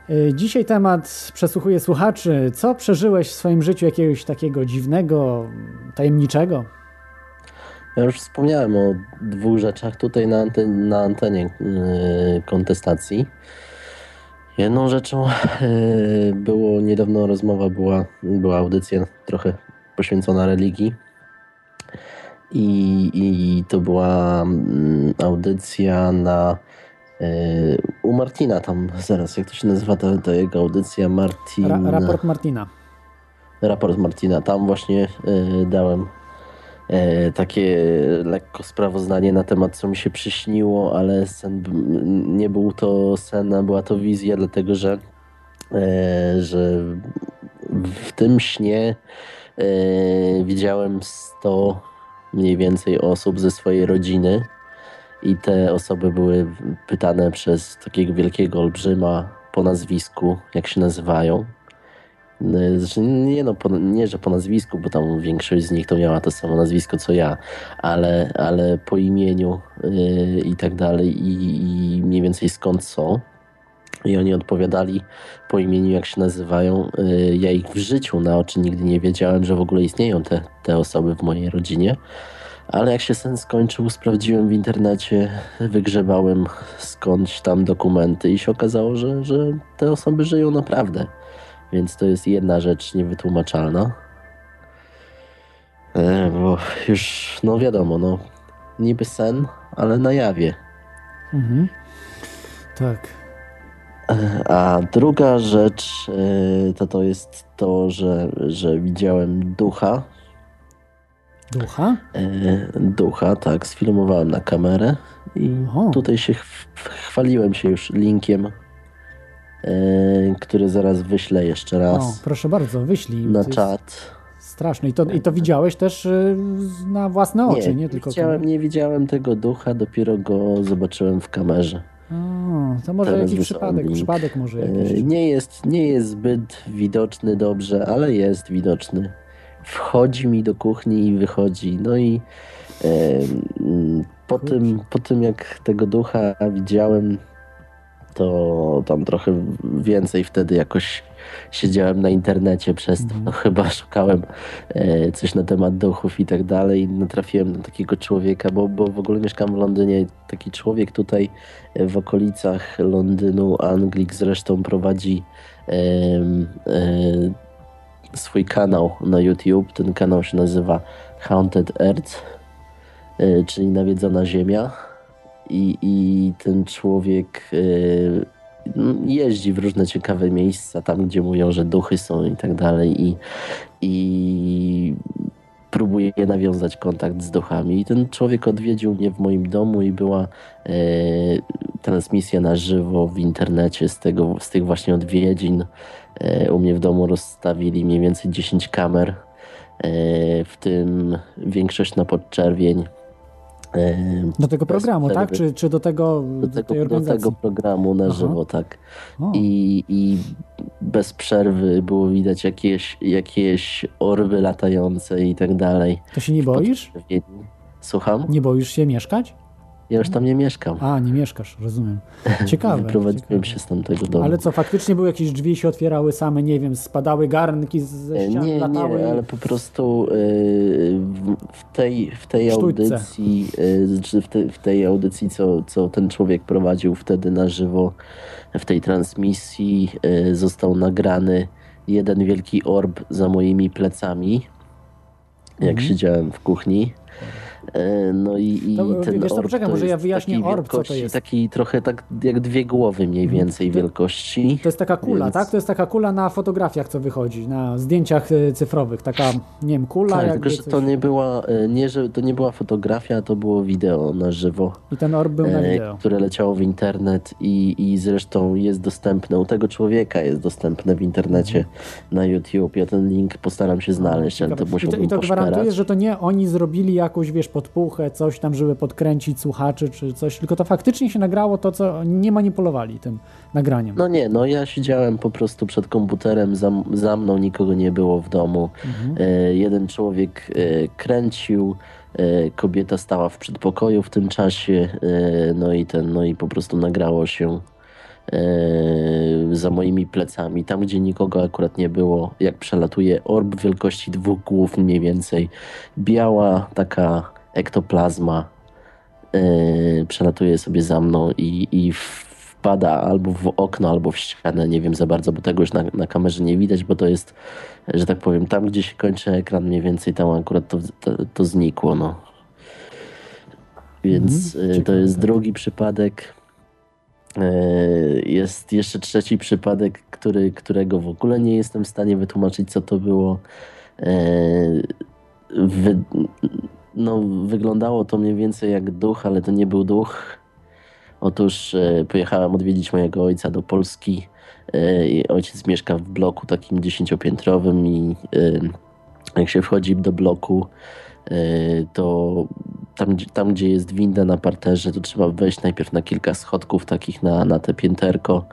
e, Dzisiaj temat przesłuchuje słuchaczy. Co przeżyłeś w swoim życiu jakiegoś takiego dziwnego, tajemniczego? Ja już wspomniałem o dwóch rzeczach tutaj na, ante- na antenie yy, kontestacji. Jedną rzeczą było niedawno rozmowa, była, była audycja trochę poświęcona religii. I, i to była mm, audycja na yy, u Martina tam, zaraz, jak to się nazywa ta, ta jego audycja? Martin... Ra raport Martina. raport Martina. Tam właśnie y, dałem y, takie lekko sprawozdanie na temat, co mi się przyśniło, ale sen, nie był to sen, a była to wizja, dlatego że, y, że w tym śnie widziałem 100 mniej więcej osób ze swojej rodziny i te osoby były pytane przez takiego wielkiego olbrzyma po nazwisku, jak się nazywają. No, Znaczy, nie, no, po, nie, że po nazwisku, bo tam większość z nich to miała to samo nazwisko co ja, ale, ale po imieniu yy, i tak dalej, i, i mniej więcej skąd są. I oni odpowiadali po imieniu, jak się nazywają. Yy, ja ich w życiu na oczy nigdy nie wiedziałem, że w ogóle istnieją te, te osoby w mojej rodzinie. Ale jak się sen skończył, sprawdziłem w internecie, wygrzebałem skądś tam dokumenty i się okazało, że, że te osoby żyją naprawdę. Więc to jest jedna rzecz niewytłumaczalna. E, bo już, no wiadomo, no niby sen, ale na jawie. Mhm. Tak. A druga rzecz e, to to jest to, że, że widziałem ducha. Ducha? E, Ducha, tak, sfilmowałem na kamerę i tutaj się ch- chwaliłem się już linkiem, e, który zaraz wyślę jeszcze O, raz proszę bardzo, wyślij. na czat. Straszne. I to, I to widziałeś też y, na własne oczy, nie, tylko. widziałem, nie widziałem tego ducha, dopiero go zobaczyłem w kamerze. To może Teraz jakiś przypadek, przypadek może E, jakiś. Nie jest, nie jest zbyt widoczny dobrze, ale jest widoczny. Wchodzi mi do kuchni i wychodzi. No i e, mm, po, tym, po tym, jak tego ducha widziałem, to tam trochę więcej wtedy jakoś siedziałem na internecie przez to. No, chyba szukałem e, coś na temat duchów i tak dalej. i Natrafiłem na takiego człowieka, bo, bo w ogóle mieszkam w Londynie. Taki człowiek tutaj e, w okolicach Londynu, Anglik zresztą prowadzi em, e, swój kanał na YouTube. Ten kanał się nazywa Haunted Earth, e, czyli Nawiedzona Ziemia. I, i ten człowiek e, jeździ w różne ciekawe miejsca, tam gdzie mówią, że duchy są i tak dalej. I, i próbuje nawiązać kontakt z duchami. I ten człowiek odwiedził mnie w moim domu i była e, transmisja na żywo w internecie z, tego, z tych właśnie odwiedzin. E, u mnie w domu rozstawili mniej więcej 10 kamer, e, w tym większość na podczerwień. Do tego programu, tak? Czy, czy do tego, do do, tej do tego programu na Aha. żywo, tak. O. I, I bez przerwy było widać jakieś, jakieś orby latające i tak dalej. To się nie boisz? Słucham? Nie boisz się mieszkać? Ja już tam nie mieszkam. A, nie mieszkasz, rozumiem. Ciekawe. Wyprowadziłem się z tamtego domu. Ale co, faktycznie były jakieś drzwi się otwierały same, nie wiem, spadały garnki ze E, ścian, Nie, latały? nie, ale po prostu e, w, tej, w tej Sztućce. audycji, e, w, te, w tej audycji, co, co ten człowiek prowadził wtedy na żywo, w tej transmisji został nagrany jeden wielki orb za moimi plecami, jak Mhm. siedziałem w kuchni. E, No i, i To, ten wiesz co, orb poczekaj, to może ja wyjaśnię orb, co to jest. Taki trochę tak jak dwie głowy mniej więcej wielkości. To jest taka kula, Więc- tak? To jest taka kula na fotografiach, co wychodzi, na zdjęciach e, cyfrowych. Taka, nie wiem, kula Tak, tylko że coś. to nie była, e, nie, że to nie była fotografia, to było wideo na żywo. I ten orb był na wideo. Które leciało w internet i, i zresztą jest dostępne, u tego człowieka jest dostępne w internecie na YouTube. Ja ten link postaram się znaleźć, ale to I to, musiałbym I to gwarantuje, że to nie oni zrobili jakąś, wiesz, podpuchę, coś tam, żeby podkręcić słuchaczy czy coś, tylko to faktycznie się nagrało to, co nie manipulowali tym nagraniem. No nie, no ja siedziałem po prostu przed komputerem, za, za mną nikogo nie było w domu. Mhm. E, jeden człowiek e, kręcił, e, kobieta stała w przedpokoju w tym czasie, e, no i ten, no i po prostu nagrało się e, za moimi plecami, tam gdzie nikogo akurat nie było, jak przelatuje orb wielkości dwóch głów mniej więcej, biała taka ektoplazma e, przelatuje sobie za mną i, i wpada albo w okno, albo w ścianę, nie wiem za bardzo, bo tego już na, na kamerze nie widać, bo to jest, że tak powiem, tam gdzie się kończy ekran mniej więcej, tam akurat to, to, to znikło, no. Więc e, to jest drugi przypadek. E, Jest jeszcze trzeci przypadek, który, którego w ogóle nie jestem w stanie wytłumaczyć, co to było. Wy, no, wyglądało to mniej więcej jak duch, ale to nie był duch. Otóż e, pojechałem odwiedzić mojego ojca do Polski. E, ojciec mieszka w bloku takim dziesięciopiętrowym i e, jak się wchodzi do bloku, e, to tam, tam, gdzie jest winda na parterze, to trzeba wejść najpierw na kilka schodków takich na, na te pięterko.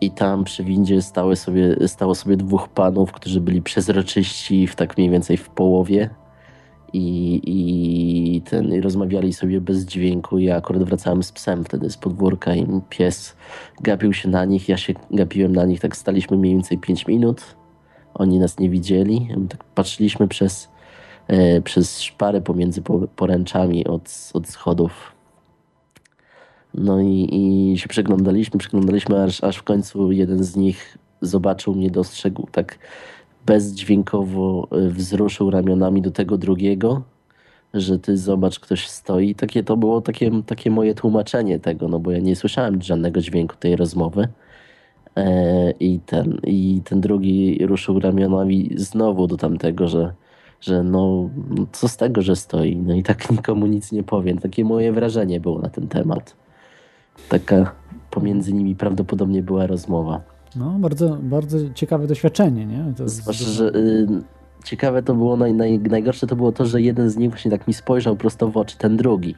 I tam przy windzie stały sobie, stało sobie dwóch panów, którzy byli przezroczyści w tak mniej więcej w połowie. I, i, ten, i rozmawiali sobie bez dźwięku. Ja akurat wracałem z psem wtedy z podwórka i pies gapił się na nich. Ja się gapiłem na nich. Tak staliśmy mniej więcej 5 minut. Oni nas nie widzieli. Tak patrzyliśmy przez, e, przez szparę pomiędzy po, poręczami od, od schodów. No i, i się przeglądaliśmy, przeglądaliśmy, aż, aż w końcu jeden z nich zobaczył mnie, dostrzegł tak bezdźwiękowo y, wzruszył ramionami do tego drugiego, że ty zobacz, ktoś stoi. Takie to było takie, takie moje tłumaczenie tego, no bo ja nie słyszałem żadnego dźwięku tej rozmowy. E, I ten, I ten drugi ruszył ramionami znowu do tamtego, że, że no, no co z tego, że stoi. No i tak nikomu nic nie powiem. Takie moje wrażenie było na ten temat. Taka pomiędzy nimi prawdopodobnie była rozmowa. No, bardzo, bardzo ciekawe doświadczenie, nie? To jest Zwłaszcza, że y, ciekawe to było, naj, naj, najgorsze to było to, że jeden z nich właśnie tak mi spojrzał prosto w oczy, ten drugi.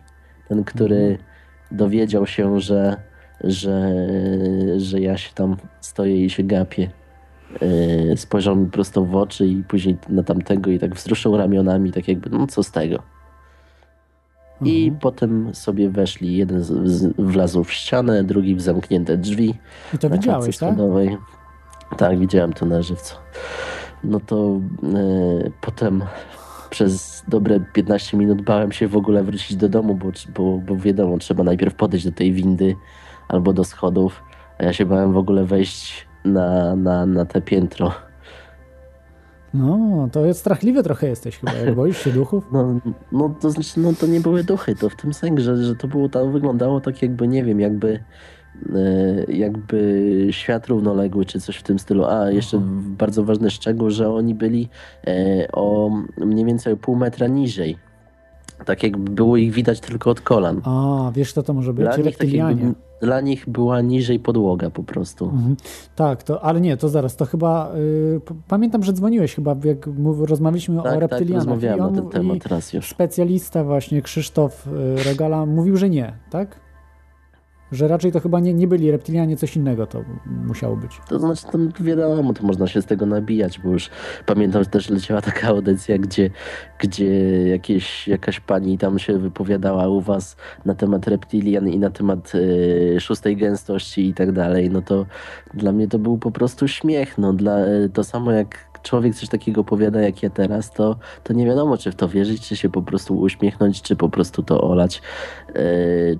Ten, który dowiedział się, że, że, że ja się tam stoję i się gapię. Y, spojrzał mi prosto w oczy i później na tamtego i tak wzruszył ramionami, tak jakby, no co z tego. I potem sobie weszli, jeden z, z, wlazł w ścianę, drugi w zamknięte drzwi. I to na widziałeś, tak? schodowej. Tak, widziałem to na żywca. No to e, potem przez dobre 15 minut bałem się w ogóle wrócić do domu, bo, bo, bo wiadomo, trzeba najpierw podejść do tej windy albo do schodów, a ja się bałem w ogóle wejść na, na, na te piętro. No, to jest strachliwy trochę jesteś chyba, jak boisz się duchów. No, no to znaczy, no to nie były duchy, to w tym sensie, że, że to było, to wyglądało tak jakby, nie wiem, jakby e, jakby świat równoległy, czy coś w tym stylu. A, jeszcze bardzo ważny szczegół, że oni byli e, o mniej więcej o pół metra niżej. Tak jakby było ich widać tylko od kolan. A, wiesz co to może być? Dla tak jakby, dla nich była niżej podłoga po prostu. Mhm. Tak, to, ale nie, to zaraz, to chyba, y, pamiętam, że dzwoniłeś chyba, jak mów, rozmawialiśmy Tak, o tak, reptylianach. rozmawiałem I on na ten temat raz już. Specjalista właśnie, Krzysztof y, Regala, mówił, że nie, tak? Że raczej to chyba nie, nie byli reptylianie, coś innego to musiało być. To znaczy, tam wiadomo, to można się z tego nabijać, bo już pamiętam, że też leciała taka audycja, gdzie, gdzie jakieś, jakaś pani tam się wypowiadała u was na temat reptilian i na temat e, szóstej gęstości i tak dalej. No to dla mnie to był po prostu śmiech. No, dla, e, to samo jak człowiek coś takiego powiada jak ja teraz, to, to nie wiadomo, czy w to wierzyć, czy się po prostu uśmiechnąć, czy po prostu to olać, e,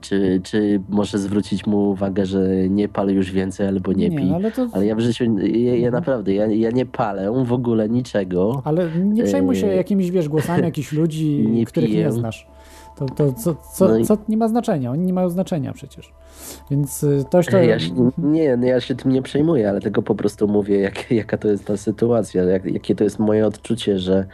czy, czy może zwrócić mu uwagę, że nie pal już więcej albo nie, Nie, pij. ale to- Ale ja w życiu, ja, ja naprawdę, ja, ja nie palę w ogóle niczego. Ale nie przejmuj się E, jakimiś, wiesz, głosami jakichś ludzi, nie których piję. nie znasz. To, to co, co, No i- co nie ma znaczenia, oni nie mają znaczenia przecież. Więc y, to... Ja się, nie, no ja się tym nie przejmuję, ale tylko po prostu mówię, jak, jaka to jest ta sytuacja, jak, jakie to jest moje odczucie, że,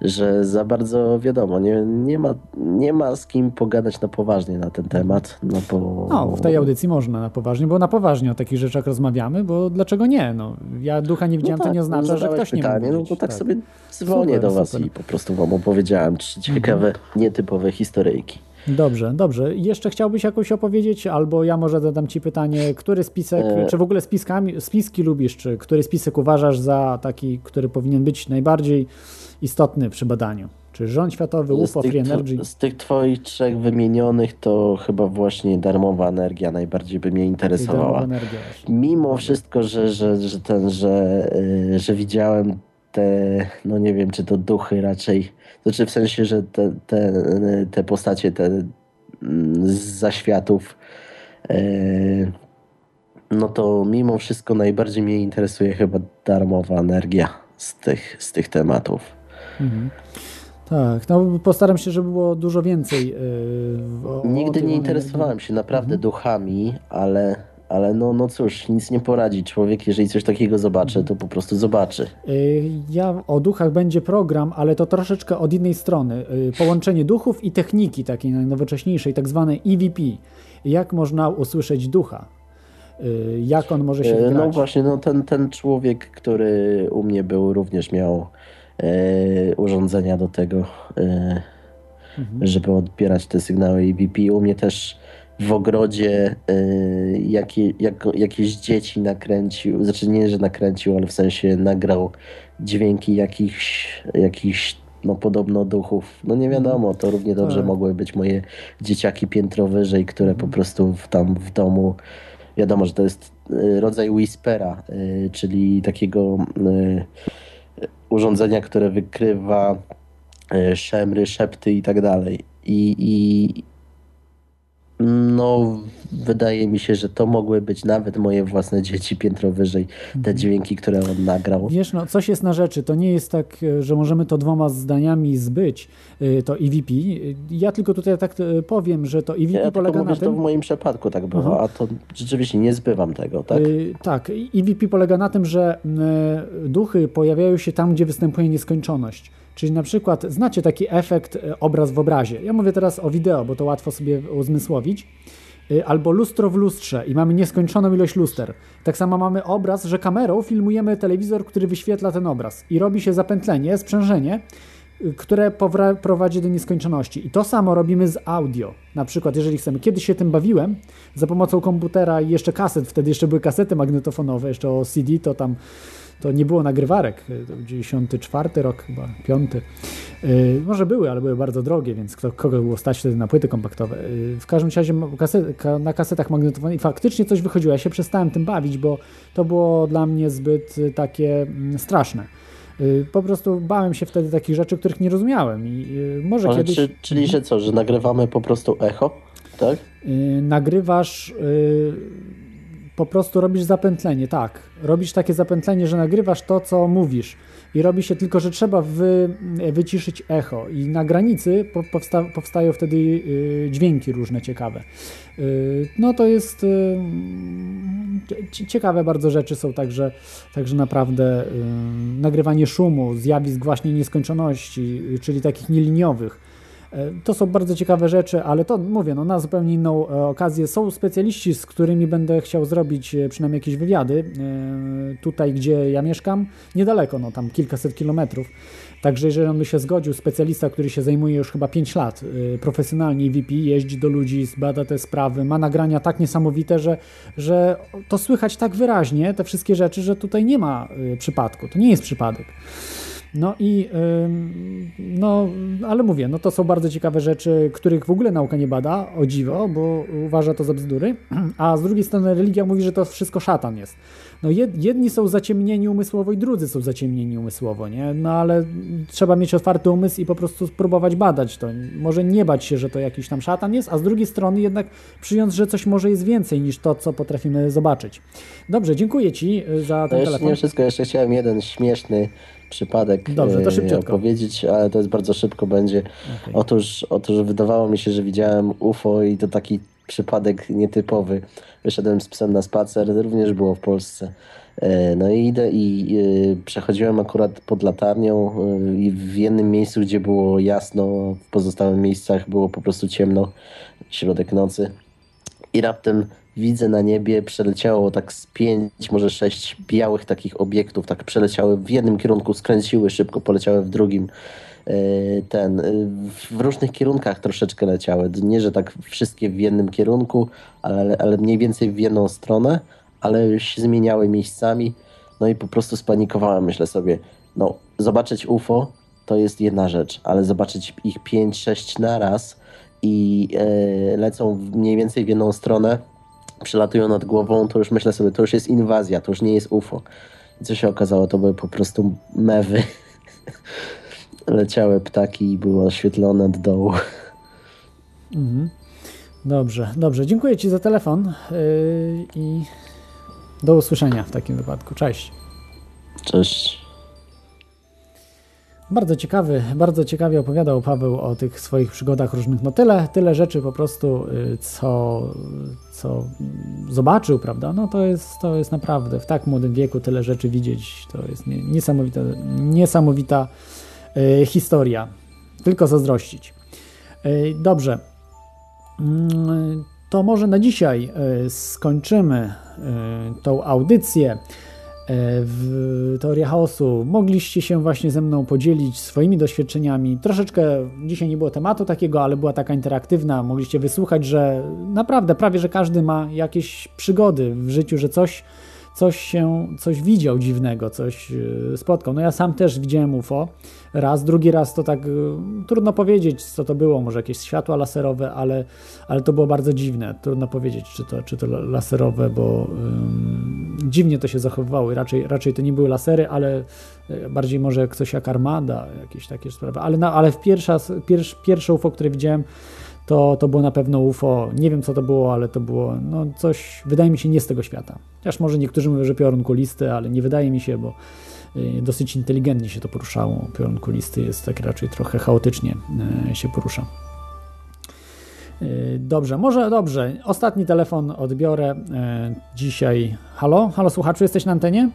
że za bardzo wiadomo, nie, nie, ma, nie ma z kim pogadać na poważnie na ten temat. No, bo, No, w tej audycji można na poważnie, bo na poważnie o takich rzeczach rozmawiamy, bo dlaczego nie? No, ja ducha nie widziałem, no to tak, nie oznacza, że ktoś nie pytanie, mógł No widzieć. to tak, sobie dzwonię Super, do was super. i po prostu wam opowiedziałem trzy ciekawe, nietypowe historyjki. Dobrze, dobrze. Jeszcze chciałbyś jakoś opowiedzieć, albo ja może zadam ci pytanie, który spisek, E. czy w ogóle spiskami, spiski lubisz, czy który spisek uważasz za taki, który powinien być najbardziej istotny przy badaniu? Czy rząd światowy, Z UFO, Free Energy? z tych twoich trzech wymienionych to chyba właśnie darmowa energia najbardziej by mnie interesowała. Mimo wszystko, że, że, że ten, że, y, że widziałem te, no nie wiem, czy to duchy raczej, znaczy w sensie, że te, te, te postacie, te mm, z zaświatów, y, no to mimo wszystko najbardziej mnie interesuje chyba darmowa energia z tych, z tych tematów. Mhm. Tak, no postaram się, żeby było dużo więcej. Yy, o, o Nigdy tym nie o interesowałem się naprawdę Mhm. duchami, ale, ale no, no cóż, nic nie poradzi. Człowiek, jeżeli coś takiego zobaczy, to po prostu zobaczy. Y, Ja o duchach będzie program, ale to troszeczkę od innej strony. Y, Połączenie duchów i techniki takiej najnowocześniejszej, tak zwanej EVP. Jak można usłyszeć ducha? Y, Jak on może się No wgrać? właśnie, no ten, ten człowiek, który u mnie był, również miał e, urządzenia do tego, e, Mhm. żeby odbierać te sygnały EVP. U mnie też w ogrodzie e, jakie, jak, jakieś dzieci nakręcił, znaczy nie, że nakręcił, ale w sensie nagrał dźwięki jakichś, jakichś no podobno duchów. No nie wiadomo, to równie dobrze Tak. mogły być moje dzieciaki piętro wyżej, które po prostu w, tam w domu wiadomo, że to jest e, rodzaj whispera, e, czyli takiego e, urządzenia, które wykrywa e, szemry, szepty i tak dalej. I, i no, wydaje mi się, że to mogły być nawet moje własne dzieci piętro wyżej, te dźwięki, które on nagrał. Wiesz, no coś jest na rzeczy. To nie jest tak, e, że możemy to dwoma zdaniami zbyć, y, to EVP. Y, Ja tylko tutaj tak e, powiem, że to EVP Ja polega mówię, na że to tym... w moim przypadku tak było, Aha. a to rzeczywiście nie zbywam tego, tak? Y, tak, EVP polega na tym, że duchy pojawiają się tam, gdzie występuje nieskończoność. Czyli na przykład znacie taki efekt y, obraz w obrazie. Ja mówię teraz o wideo, bo to łatwo sobie uzmysłowić. Y, Albo lustro w lustrze i mamy nieskończoną ilość luster. Tak samo mamy obraz, że kamerą filmujemy telewizor, który wyświetla ten obraz i robi się zapętlenie, sprzężenie, y, które prowadzi do nieskończoności. I to samo robimy z audio. Na przykład, jeżeli chcemy, kiedyś się tym bawiłem za pomocą komputera i jeszcze kaset, wtedy jeszcze były kasety magnetofonowe, jeszcze o CD, to tam to nie było nagrywarek, y, to był 94 rok chyba, 5. Y, może były, ale były bardzo drogie, więc kto, kogo było stać wtedy na płyty kompaktowe. Y, w każdym razie kaset, ka, na kasetach magnetofonowych faktycznie coś wychodziło. Ja się przestałem tym bawić, bo to było dla mnie zbyt y, takie mm, straszne. Y, Po prostu bałem się wtedy takich rzeczy, których nie rozumiałem i może Ale kiedyś... czy, czyli, że co, że nagrywamy po prostu echo, tak? Nagrywasz, po prostu robisz zapętlenie, tak. Robisz takie zapętlenie, że nagrywasz to, co mówisz. I robi się tylko, że trzeba wy, wyciszyć echo. I na granicy po, powsta, powstają wtedy y, dźwięki różne ciekawe. Y, no to jest y, cie- ciekawe bardzo rzeczy są także, także naprawdę y, nagrywanie szumu, zjawisk właśnie nieskończoności, y, czyli takich nieliniowych. E, To są bardzo ciekawe rzeczy, ale to mówię, no, na zupełnie inną e, okazję. Są specjaliści, z którymi będę chciał zrobić e, przynajmniej jakieś wywiady. Tutaj, gdzie ja mieszkam, niedaleko, no tam kilkaset kilometrów. Także jeżeli on by się zgodził, specjalista, który się zajmuje już chyba 5 lat, profesjonalnie VP, jeździ do ludzi, zbada te sprawy, ma nagrania tak niesamowite, że, że to słychać tak wyraźnie, te wszystkie rzeczy, że tutaj nie ma przypadku. To nie jest przypadek. No i no, ale mówię, no to są bardzo ciekawe rzeczy, których w ogóle nauka nie bada, o dziwo, bo uważa to za bzdury, a z drugiej strony religia mówi, że to wszystko szatan jest. No jed, jedni są zaciemnieni umysłowo i drudzy są zaciemnieni umysłowo, nie? No ale trzeba mieć otwarty umysł i po prostu spróbować badać to. Może nie bać się, że to jakiś tam szatan jest, a z drugiej strony jednak przyjąć, że coś może jest więcej niż to, co potrafimy zobaczyć. Dobrze, dziękuję Ci y, za ten jeszcze telefon. nie wszystko, jeszcze chciałem jeden śmieszny przypadek Dobrze, to e, szybciutko. opowiedzieć, ale to jest bardzo szybko będzie. Otóż, otóż wydawało mi się, że widziałem UFO i to taki przypadek nietypowy. Wyszedłem z psem na spacer, również było w Polsce. E, No i idę i e, przechodziłem akurat pod latarnią e, i w jednym miejscu, gdzie było jasno, w pozostałych miejscach było po prostu ciemno, środek nocy. I raptem widzę na niebie, przeleciało tak z pięć, może sześć białych takich obiektów, tak przeleciały w jednym kierunku, skręciły szybko, poleciały w drugim. E, Ten, e, w różnych kierunkach troszeczkę leciały. Nie, że tak wszystkie w jednym kierunku, ale, ale mniej więcej w jedną stronę, ale się zmieniały miejscami. No i po prostu spanikowałem, myślę sobie, no zobaczyć UFO to jest jedna rzecz, ale zobaczyć ich 5-6 naraz i e, lecą mniej więcej w jedną stronę, przelatują nad głową, to już myślę sobie, to już jest inwazja, to już nie jest UFO. I co się okazało, to były po prostu mewy. Leciały ptaki i było oświetlone od dołu. Mhm. Dobrze, dobrze. Dziękuję Ci za telefon yy, i do usłyszenia w takim wypadku. Cześć. Cześć. Bardzo ciekawy, bardzo ciekawie opowiadał Paweł o tych swoich przygodach różnych. No tyle, tyle rzeczy po prostu, y, co, co zobaczył, prawda? No to jest, to jest naprawdę w tak młodym wieku tyle rzeczy widzieć. To jest nie, niesamowita, niesamowita historia. Tylko zazdrościć. Y, dobrze. Mm, To może na dzisiaj y, skończymy tą audycję e, w Teorii Chaosu. Mogliście się właśnie ze mną podzielić swoimi doświadczeniami. Troszeczkę dzisiaj nie było tematu takiego, ale była taka interaktywna. Mogliście wysłuchać, że naprawdę prawie, że każdy ma jakieś przygody w życiu, że coś, coś się, coś widział dziwnego, coś e, spotkał. No ja sam też widziałem UFO raz, drugi raz to tak e, trudno powiedzieć, co to było, może jakieś światła laserowe, ale, ale to było bardzo dziwne. Trudno powiedzieć, czy to, czy to laserowe, bo dziwnie to się zachowywało. Raczej, raczej to nie były lasery, ale e, bardziej może coś jak armada, jakieś takie sprawy. Ale, na, ale w pierwsza, pierwsz, pierwsze UFO, które widziałem, to, to było na pewno UFO. Nie wiem, co to było, ale to było no, coś, wydaje mi się, nie z tego świata. Chociaż może niektórzy mówią, że piorun kulisty, ale nie wydaje mi się, bo y, dosyć inteligentnie się to poruszało. Piorun kulisty jest tak raczej trochę chaotycznie y, się porusza. Y, Dobrze, może dobrze. Ostatni telefon odbiorę dzisiaj. Halo? Halo, słuchaczu, jesteś na antenie?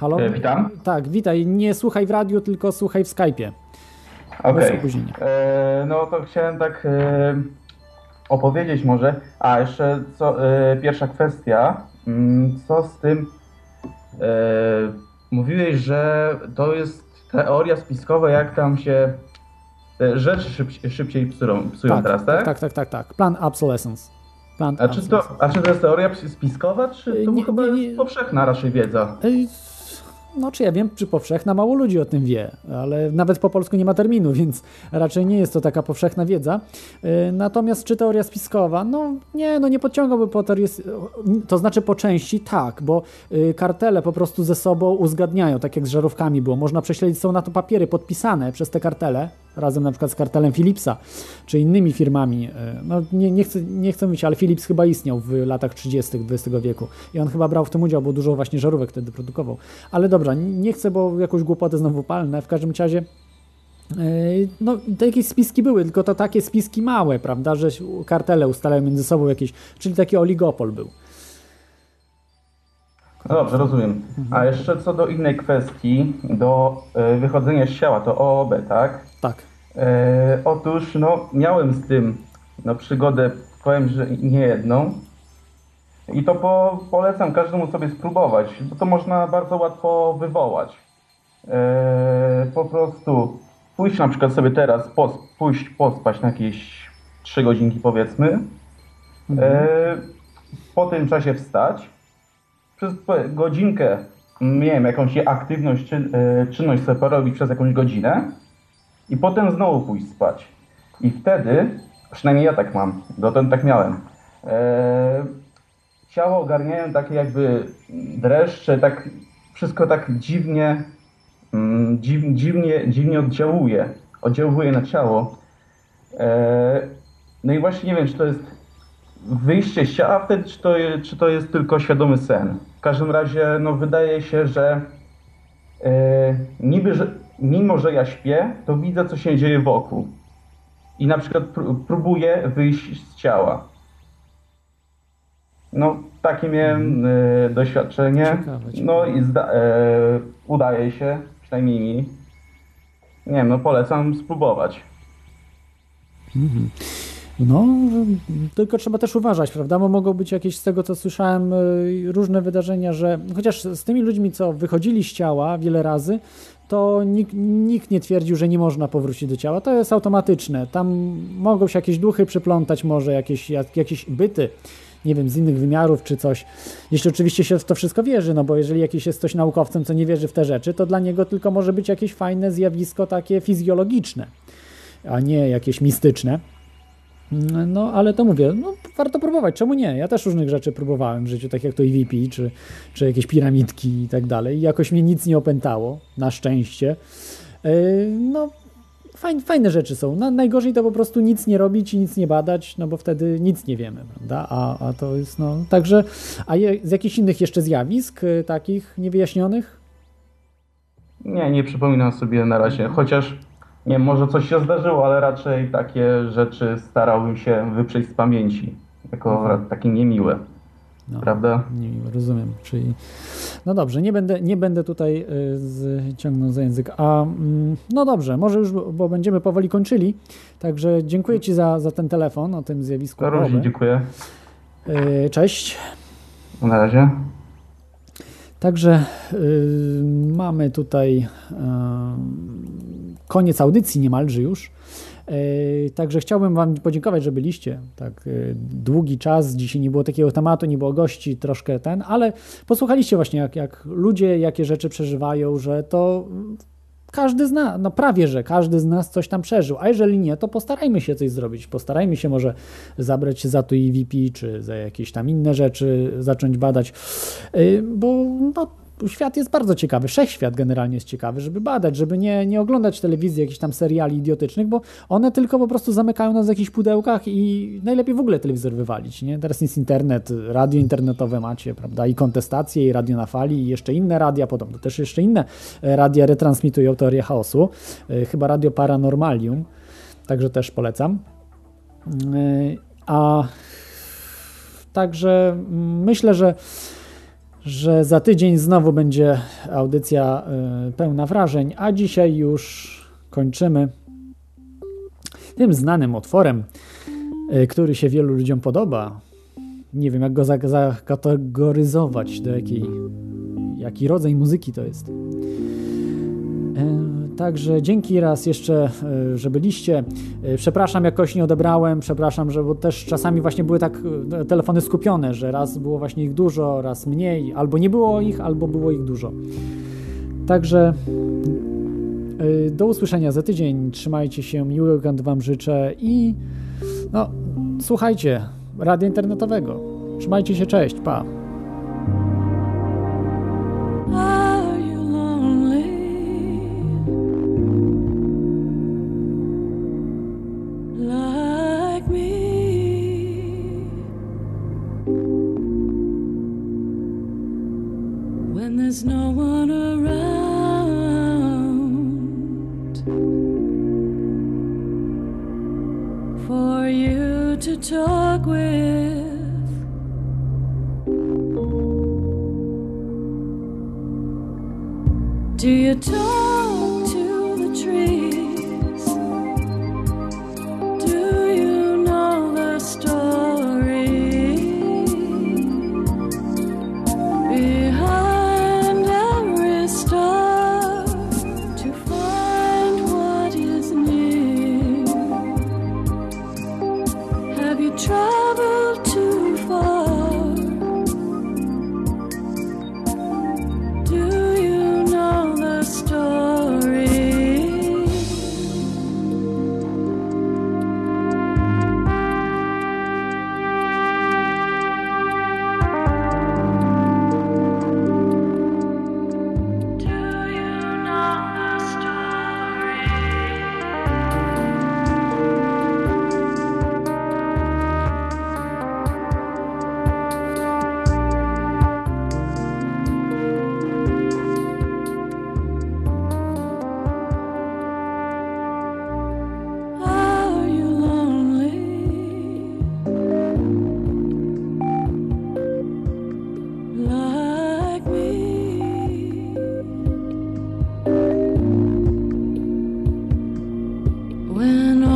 Halo? E, witam. Tak, witaj. Nie słuchaj w radiu, tylko słuchaj w Skype'ie. Okej. opóźnienia. E, No to chciałem tak e, opowiedzieć może. A jeszcze co, e, pierwsza kwestia. Mm, Co z tym? E, Mówiłeś, że to jest teoria spiskowa, jak tam się e, rzeczy szybciej, szybciej psują, psują tak, teraz, tak? tak, tak, tak, tak. Plan obsolescence. Plan A czy, to, a czy to jest teoria spiskowa, czy to chyba jest powszechna raczej wiedza? No czy ja wiem, czy powszechna, mało ludzi o tym wie, ale nawet po polsku nie ma terminu, więc raczej nie jest to taka powszechna wiedza. E, natomiast czy teoria spiskowa? No nie, no nie podciągałby po teorii, to znaczy po części tak, bo e, kartele po prostu ze sobą uzgadniają, tak jak z żarówkami było. Można prześledzić, są na to papiery podpisane przez te kartele, razem na przykład z kartelem Philipsa, czy innymi firmami. E, no nie, nie, chcę, nie chcę mówić, ale Philips chyba istniał w latach 30. XX wieku i on chyba brał w tym udział, bo dużo właśnie żarówek wtedy produkował. Ale dobra, nie chcę, bo jakąś głupotę znowu palnę. W każdym razie e, no, to jakieś spiski były, tylko to takie spiski małe, prawda, że kartele ustalają między sobą jakieś, czyli taki oligopol był. No dobrze, rozumiem. A jeszcze co do innej kwestii, do e, wychodzenia z ciała, to OOB, tak? Tak. E, otóż, no, miałem z tym no, przygodę, powiem, że nie jedną. I to po, polecam każdemu sobie spróbować, bo to można bardzo łatwo wywołać. E, po prostu pójść na przykład sobie teraz, pos, pójść pospać na jakieś 3 godzinki powiedzmy. E, po tym czasie wstać. Przez godzinkę miałem jakąś aktywność, czyn, e, czynność sobie porobić przez jakąś godzinę i potem znowu pójść spać. I wtedy, przynajmniej ja tak mam, dotąd tak miałem, e, ciało ogarniają takie jakby dreszcze, tak wszystko tak dziwnie, mm, dziw, dziwnie, dziwnie oddziałuje, oddziałuje na ciało. E, no i właśnie nie wiem, czy to jest wyjście z ciała wtedy, czy to, czy to jest tylko świadomy sen. W każdym razie, no wydaje się, że e, niby, że mimo, że ja śpię, to widzę, co się dzieje wokół. I na przykład próbuję wyjść z ciała. No, takie miałem e, doświadczenie. Ciekawe, No i zda, e, udaje się, przynajmniej mi. Nie wiem, no polecam spróbować. Mhm. No, tylko trzeba też uważać, prawda? Bo mogą być jakieś, z tego co słyszałem, y, różne wydarzenia, że chociaż z tymi ludźmi, co wychodzili z ciała wiele razy, to nikt, nikt nie twierdził, że nie można powrócić do ciała. To jest automatyczne. Tam mogą się jakieś duchy przyplątać, może jakieś, jak, jakieś byty, nie wiem, z innych wymiarów czy coś. Jeśli oczywiście się w to wszystko wierzy, no bo jeżeli jakiś jest ktoś naukowcem, co nie wierzy w te rzeczy, to dla niego tylko może być jakieś fajne zjawisko takie fizjologiczne, a nie jakieś mistyczne. No, ale to mówię, no, warto próbować, czemu nie? Ja też różnych rzeczy próbowałem w życiu, tak jak to EVP, czy, czy jakieś piramidki i tak dalej. I jakoś mnie nic nie opętało, na szczęście. Yy, no, fajne, fajne rzeczy są. No, najgorzej to po prostu nic nie robić i nic nie badać, no bo wtedy nic nie wiemy, prawda? A, a to jest, no, także, a je, z jakichś innych jeszcze zjawisk, y, takich niewyjaśnionych? Nie, nie przypominam sobie na razie, chociaż nie wiem, może coś się zdarzyło, ale raczej takie rzeczy starałbym się wyprzeć z pamięci, jako Mhm. takie niemiłe. No, Prawda? Nie, rozumiem. Czyli, no dobrze, nie będę, nie będę tutaj y, z, ciągnął za język. A mm, no dobrze, może już, bo będziemy powoli kończyli. Także dziękuję Ci za, za ten telefon o tym zjawisku. OB. dziękuję. Y, Cześć. Na razie. Także y, mamy tutaj y, koniec audycji niemalże już. Y, Także chciałbym Wam podziękować, że byliście tak y, długi czas. Dzisiaj nie było takiego tematu, nie było gości, troszkę ten, ale posłuchaliście właśnie, jak, jak ludzie jakie rzeczy przeżywają, że to każdy z nas, no prawie, że każdy z nas coś tam przeżył, a jeżeli nie, to postarajmy się coś zrobić. Postarajmy się może zabrać się za to EVP, czy za jakieś tam inne rzeczy, zacząć badać, Yy, bo no, świat jest bardzo ciekawy, wszechświat generalnie jest ciekawy, żeby badać, żeby nie, nie oglądać telewizji, jakichś tam seriali idiotycznych, bo one tylko po prostu zamykają nas w jakichś pudełkach i najlepiej w ogóle telewizor wywalić, nie? Teraz jest internet, radio internetowe macie, prawda, i kontestacje, i radio na fali, i jeszcze inne radia, podobno też jeszcze inne e, radia retransmitują teorię chaosu, e, chyba Radio Paranormalium, także też polecam. E, A także mm, myślę, że że za tydzień znowu będzie audycja y, pełna wrażeń, a dzisiaj już kończymy tym znanym utworem, y, który się wielu ludziom podoba. Nie wiem, jak go zak- zakategoryzować, do jakiej, jaki rodzaj muzyki to jest. Także dzięki raz jeszcze, e, że byliście. E, Przepraszam, jakoś nie odebrałem, przepraszam, że bo też czasami właśnie były tak e, telefony skupione, że raz było właśnie ich dużo, raz mniej, albo nie było ich, albo było ich dużo. Także do usłyszenia za tydzień. Trzymajcie się, miłego weekendu Wam życzę i no, słuchajcie radia internetowego. Trzymajcie się, cześć, pa. even